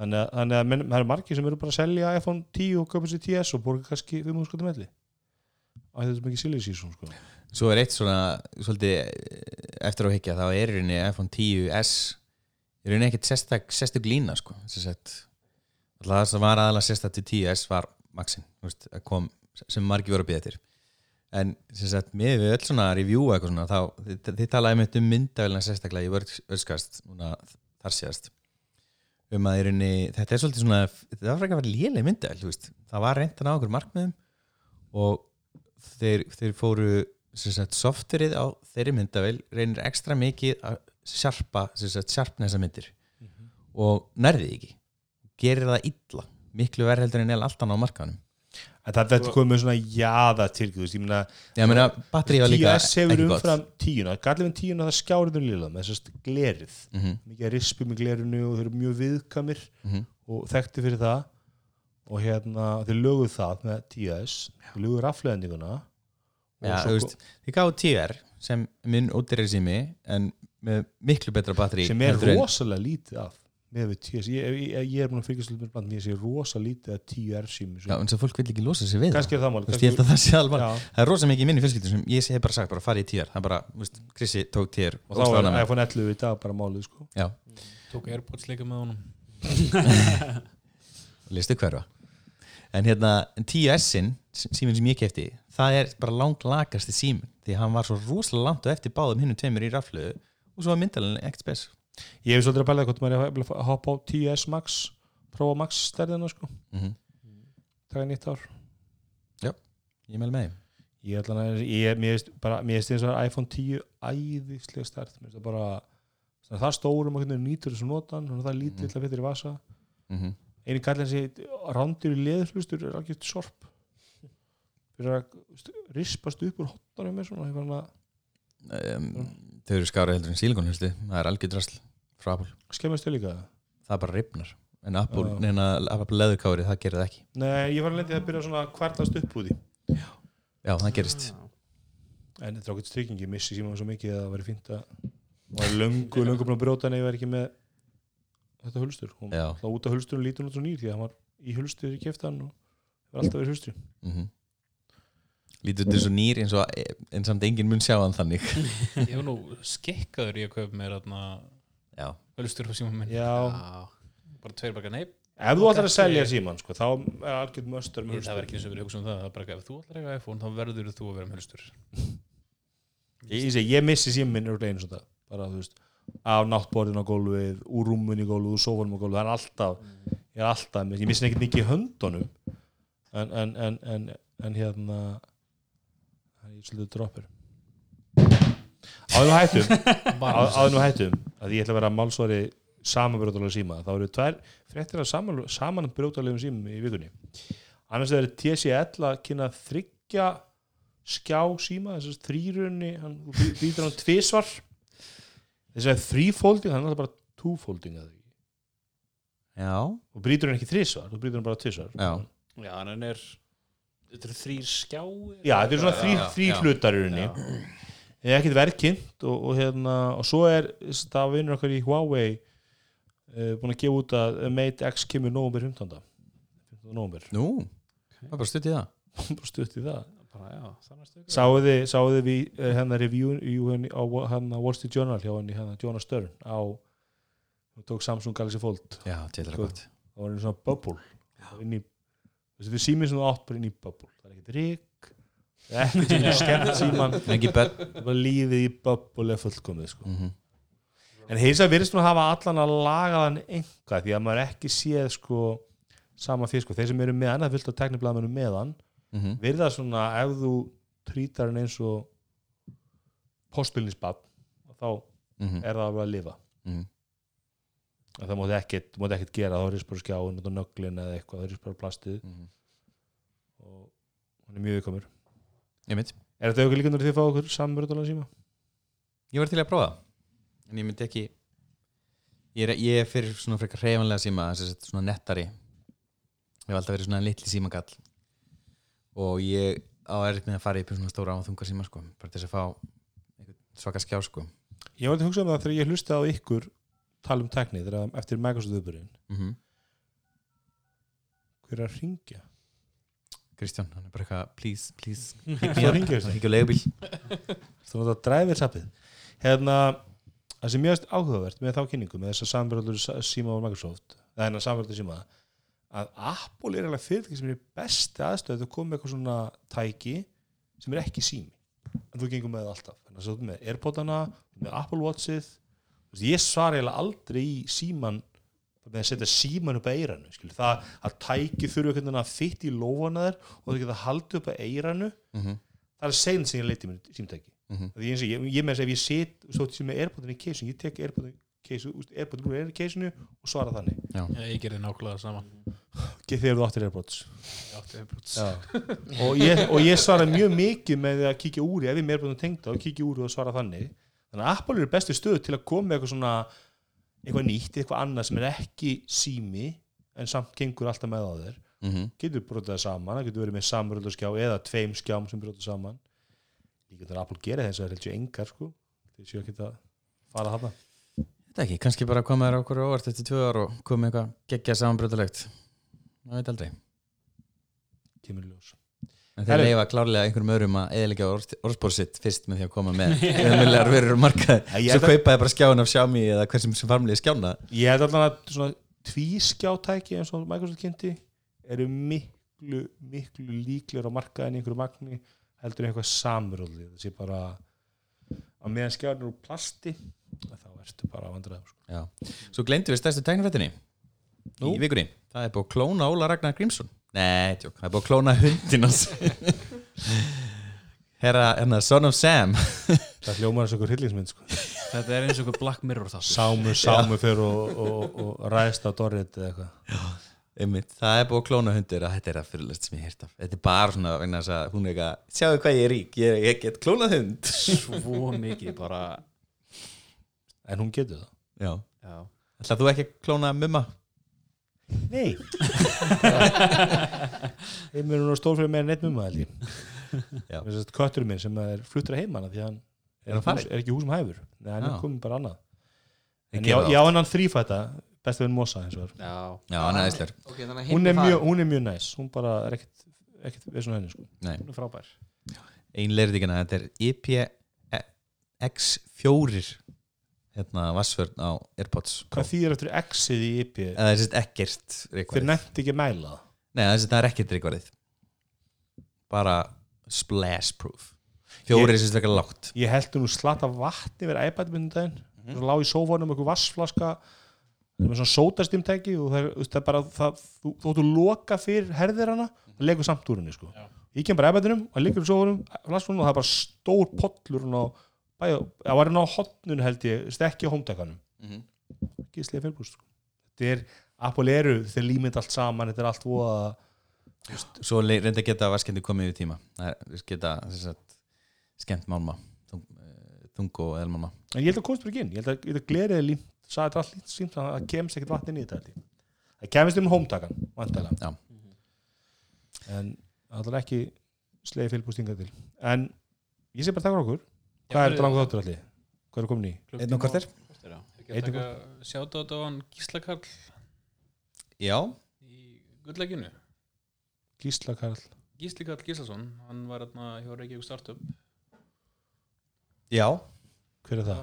Þannig að, þannig að menn, það eru margir sem eru bara að selja iPhone 10 og köpa sér 10S og borga kannski 500 skall melli. Og þetta er mikið silly season sko. Svo er eitt svona svolítið eh, eftir á higgja þá er rauninni iPhone 10s í rauninni ekkert sérstök lína sko alltaf það sem var aðalega sérstak til 10s var kom sem margir voru að býða til en sem sagt, með við öll svona review eitthvað svona þá, þið, þið talaði með um myndavélina sérstaklega í vörskast þar síðast. Um að rauninni, þetta er svolítið svona þetta var frekar að vera léleg myndavél, það var reyndan á okkur markmiðum og þeir, þeir fóru sem sagt, softverið á þeirri myndavél reynir ekstra mikið að sjarpa, sjarpna þessa myndir og nærðið ekki. Gerir það illa, miklu verð heldur en eða allt annað á markanum en það þetta komið með svona jaða til þú veist, ég meina ég meina, batterið var líka 10S hefur umfram 10 gallið með 10 það skjáriður lila með þessast glerið. Mhm, mikið rispi með glerinu og þeir eru mjög viðkamir mhm. og þekkti fyrir það. Og hérna þeir löguð það með 10S þeir löguð rafleðendinguna Já, þú veist, þið gáðu TR sem minn ódýrari sími en með miklu betra batteri sem er rosalega lítið af með við 10S, ég, ég, ég er búin að fylgjast með bland, ég sé rosalega lítið af 10R sími Já, en svo fólk vil ekki losa sig við kannski er það mál það að það Já. það er rosa mikið í minni sem ég hef bara sagt bara farið í TR það er bara, þú veist, Krissi tók TR og þá slánað er iPhone 11 í dag bara málið sko. Já, Tók Airpods líka með honum. Listu hverfa en hérna, en 10S-in síminn sem ég kefti, það er bara langt lagasti síminn, því hann var svo rosalega langt og eftir báðum hinnum tveimur í rafluðu og svo var myndalinn ekkert spes ég hef svolítið að pæla hvort maður er að hoppa á 10S Max prófa Max stærðina sko. Mm taka nýtt ár. Ég meðal með ég ætla að ég, mér veist eins og iPhone 10 æðislega stærð. Mér veist það bara það stórum og hvernig nýtur þessu notan það lítið mm. að fyrir vasa. Mm einu kallin sé rándir í leðurhlustur er algjört sorp. Fyrir að rispast upp úr hottanum með svona um, þau eru skára heldur en sílikon það er algjör drasl frá Apple. Skemmast þau líka? Það bara ripnar en Apple, Já. neina, Apple leðurkári, það gerir það ekki. Nei ég var að lendi að byrja svona kvartast upp úr því. Já, það gerist. En þetta er ákveðt strykkingi, missi síma svo mikið að það væri fínt að er löngu, löngu búin að brjóta en ég væri ekki með þetta hulstur. Og Já. þá út af hulsturinn lítur hún út svo nýr því að hann var í hulstur í keftan og var alltaf verið hulstur mm lítur þetta svo nýr eins og en samt enginn mun sjá hann þannig. Ég var nú skekkaður í að kaupa mér Hölstur á síma minn. Já, Bara tveir baka neip. Ef þú ætlar að selja síman sko, þá er algjört möstur með Það verður ekki eins og verið hugsa um það, það bara, Ef þú ætlar að eiga iPhone þá verður þú að vera með hölstur ég, ég, missi símin úr einu svona bara veist af náttborðin á gólfið, úr rúmun í gólfið úr sófanum á gólfið, það er alltaf ég er alltaf, ég missi ekkert mikið í höndunum en, en, en, en, en hérna það svolítið droppur. Áður nú hættum á- áður nú hættum að ég ætla að vera málsvari samanbrjóðalega síma þá eru tvær fréttir af saman, samanbrjóðalegum símum í vikunni. Annars er TCL að kynna þryggja skjá síma þess að þrýrunni hann býtur hann tvisvar. Þess að þrýfólding hann er alltaf bara túfólding að því. Já, og brýtur hann ekki þrisvar, þú brýtur hann bara tvisvar. Já. Já, hann er Þetta eru þrýr skjáir já þetta er svona þrý, Já, þrý já. hlutar í rauninni. Eða ekkert verkint og, og, hérna, og svo er það vinnur okkar í Huawei uh, búin að gefa út að Mate X kemur nóvumber 15. 15. nóvumber nú það er bara stutt í það. Bara stutt í það. Bara, já, þannig að sáðu þið, sáðu þið við uh, hérna review í henni á hérna, Wall Street Journal hjá henni hérna, Jonas Stern á hún tók Samsung Galaxy Fold. Já, til Sko. það gott. það var einu svona bubble Það inn í, þessi við símið sem þú átt bara inn í bubble. Það er ekkert rík það er ekkert sem er skemmt síman það er bara lífið í bubble er fullkomið sko. mm en heils að virðist nú hafa allan að laga þann einhvað því að maður ekki séð sko, sama fyrir sko, þeir sem eru með annað fyllt á tekniblaðmennu meðan -hmm. virða svona ef þú trítar hann eins og postbylnisbab þá Mhm. er það alveg að lifa En það mátti ekkert, mátti ekkert gera þá er þess bara skjáin og nöglin eða eitthvað það er bara plastið Mhm. og hann er mjög viðkomur ég mynd, Er þetta auðvitað líka núna því að fá okkur samverðulega síma? ég var til að prófa það. en ég myndi ekki ég er, ég er fyrir svona frekar hreyfanlega síma þess að svona nettari ég hef alltaf verið svona litli símagall og ég á erfitt með að fara í upp í svona stóra og þunga síma sko, bara til þess að fá svaka skjá sko Ég var að hugsa um það þegar ég hlusti á ykkur tala um tekni þegar eftir Microsoft viðbyrðin mm hver er að ringja? Kristján, hann er bara eitthvað please, please Það ringja hann ekki á leigubíl. Þú náttúrulega dræfir sappið Hérna, það sem mjög áhugavert með þá kynningu, með þess að samverðalur síma og Microsoft, eða hennar samverðalur síma að Apple er alveg fyrirtæki sem er besti aðstöðu að koma með eitthvað svona tæki sem er ekki sími. En þú gengum með það alltaf. Þannig að þú ert með Airpodana, með Apple Watchið ég svar eiginlega aldrei í síman með að setja síman upp að eiranu skilur. það að tæki þurfa einhvern veginn að fytt í lófana þær og þú geta haldið upp að eiranu mm það er segn sem ég leiti mér símtæki. Mhm. því eins og ég, ég með þess að ef ég sit svo sem er airpodin í keisinu, ég tek airpodin í keisinu, airpodin úr er í keisinu og svara þannig, Já, ég gerði nákvæmlega saman þegar þú áttir Ég Airpods. og, ég, og ég svara mjög mikið með að kíkja úr ef ég með airpodin tengda og kíkja úr og svara þannig þannig að Apple er bestu stöð til að koma með eitthvað svona eitthvað nýtt, eitthvað annað sem er ekki sími en samt gengur alltaf með á þér. -hmm. getur brotað saman, það getur verið með samröldarskjá eða tveim skjám sem brotað saman. Líka þegar Apple gerir þess að það er heldur engar sko, þeir séu ekki að fara þarna. Þetta ekki, kannski bara koma þér okkur óvart eftir tvö ár og koma eitthvað geggja samanbröðulegt maður veit aldrei. Kemur í ljós en þeir leifa klárlega einhverjum öðrum að eðilegja orðspór sitt fyrst með því að koma með eðmilegar verður markað Ja, ég svo að- kaupaði bara skjáin af Xiaomi eða hversum sem farmlega skjána ég held allan að svona tvískjátæki eins og Microsoft kynnti eru miklu, miklu líklegur á markaðin einhverju magni heldur eitthvað samröldi það sé bara á meðan skjáin eru plasti þá ertu bara að vandra. Já. Svo glemdu við stærstu tæknifrættinni Nú? í vikunni það er búið að klóna Óla Ragnar Grímsson Nei, tjók, það er búið að klóna hundin hans. Herra, hérna, Son of Sam. Það hljómar eins og einhver hillingsmynd sko. Þetta er eins og einhver Black Mirror þáttur. Sámu, sámu fyrir og, og, og ræðst á Dorrit eða eitthvað. Einmitt, það er búið að klóna hundir að þetta er að fyrirlest sem ég hýrt af. Þetta er bara svona vegna þess að hún er eitthvað sjáu hvað ég er rík, ég, ég get klónað hund. Svo mikið bara en hún getur það. Já, Já, ætlaðu þú ekki að klóna mumma? Nei. Ég mér nú stór fyrir meira einn ég. Já. Þess að kötturinn minn sem er fluttur að heimana því hann Er er, hús, er ekki húsum hæfur. Nei, hann er komin bara annað. Ég En já en hann þrýfætta bestu vinn Mosa eins og er. Já, Já, hann er æsler Ok, þannig að hún er, mjög, hún er mjög næs. Hún bara er ekkert, ekkert við svona henni sko. Nei, Hún er frábær. Ein leirðikina, þetta er IPX4 hérna vassvörn á Airpods Hvað þýðir eftir X-ið í IP eða þessi ekkert Hver reikvarið nefndi ekki mæla það. Nei, þessi það er ekkert reikvarið bara splash proof. Fjóri er þessi eitthvað lágt. Ég held nú slata vatni verið iPad myndin daginn. Mm -hmm. Lá í sófanum einhver vassflaska Það er með svona sótastimtæki og það er, það er bara það, þú, þú áttu loka fyrir herðir hana það leikur samt úr henni sko. Já. ég kem bara iPadinum og það liggur í sófanum flaskunum og það er bara stór pollur hún á, það var hérna á hotnun held ég stekki á hómtakanum Mhm. gíslega félbúst sko. þetta er, Apple eru, þeir límynd allt saman þetta er allt voða svo le- reynda geta vaskendi komið í tíma. Það er geta að skemmt málma þung, eh, og eðlmálma. En ég held að ekki inn, ég held að, að glerið er límt sagði þetta límt símt að það kemst ekkert vatn inn í þetta það kemst um hómtakan vantilega Já. en það er ekki slegið félbústinga til. En ég sé bara takk fyrir okkur hvað er þetta langt þáttur allir? hvað er komin í? Einn og taka sjáta á hann Gísla Karl. Já, í gulllegginu Gísla Karl. Gísli Karl Gíslason, hann var hérna hjá Reykjavík Startup. Já. Hver er það?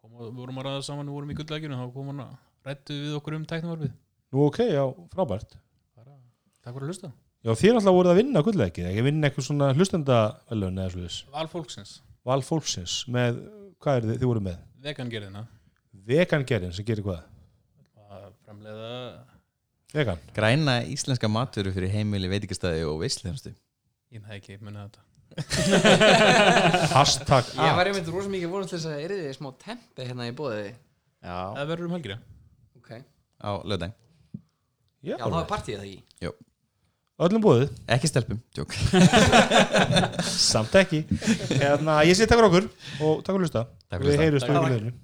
kom, við vorum að ræða saman, við vorum í gulllegginu þá kom hann að rættu við okkur um tæknivarfið nú ok, já, frábært. Bara, takk fyrir að hlusta. Já, þér alltaf voruð að vinna gullleikið ekki vinna eitthvað svona hlustendavelun eða slúðis Val fólksins, Val fólksins með, hvað er þið, þið voru með? vegan gerðina Vegangerinn sem gerir hvað? að framleiða Vegan? Græna íslenska maturu fyrir heimili veitingastæði og veistlefnstu ég næði ekki, munið þetta. Hashtag Ég var at. einmitt rosa mikið vonast til þess að er þið smá tempi hérna í bóði já. það verður um helgina. Ok. Á lögdæn Já, Já, það var partíð það ekki öllum búið, Ekki stelpum, tjók samt ekki. Hérna, ég sé takk fyrir okkur og takk fyrir að hlusta. Takk fyrir við það. heyrjumst Takk. með ykkur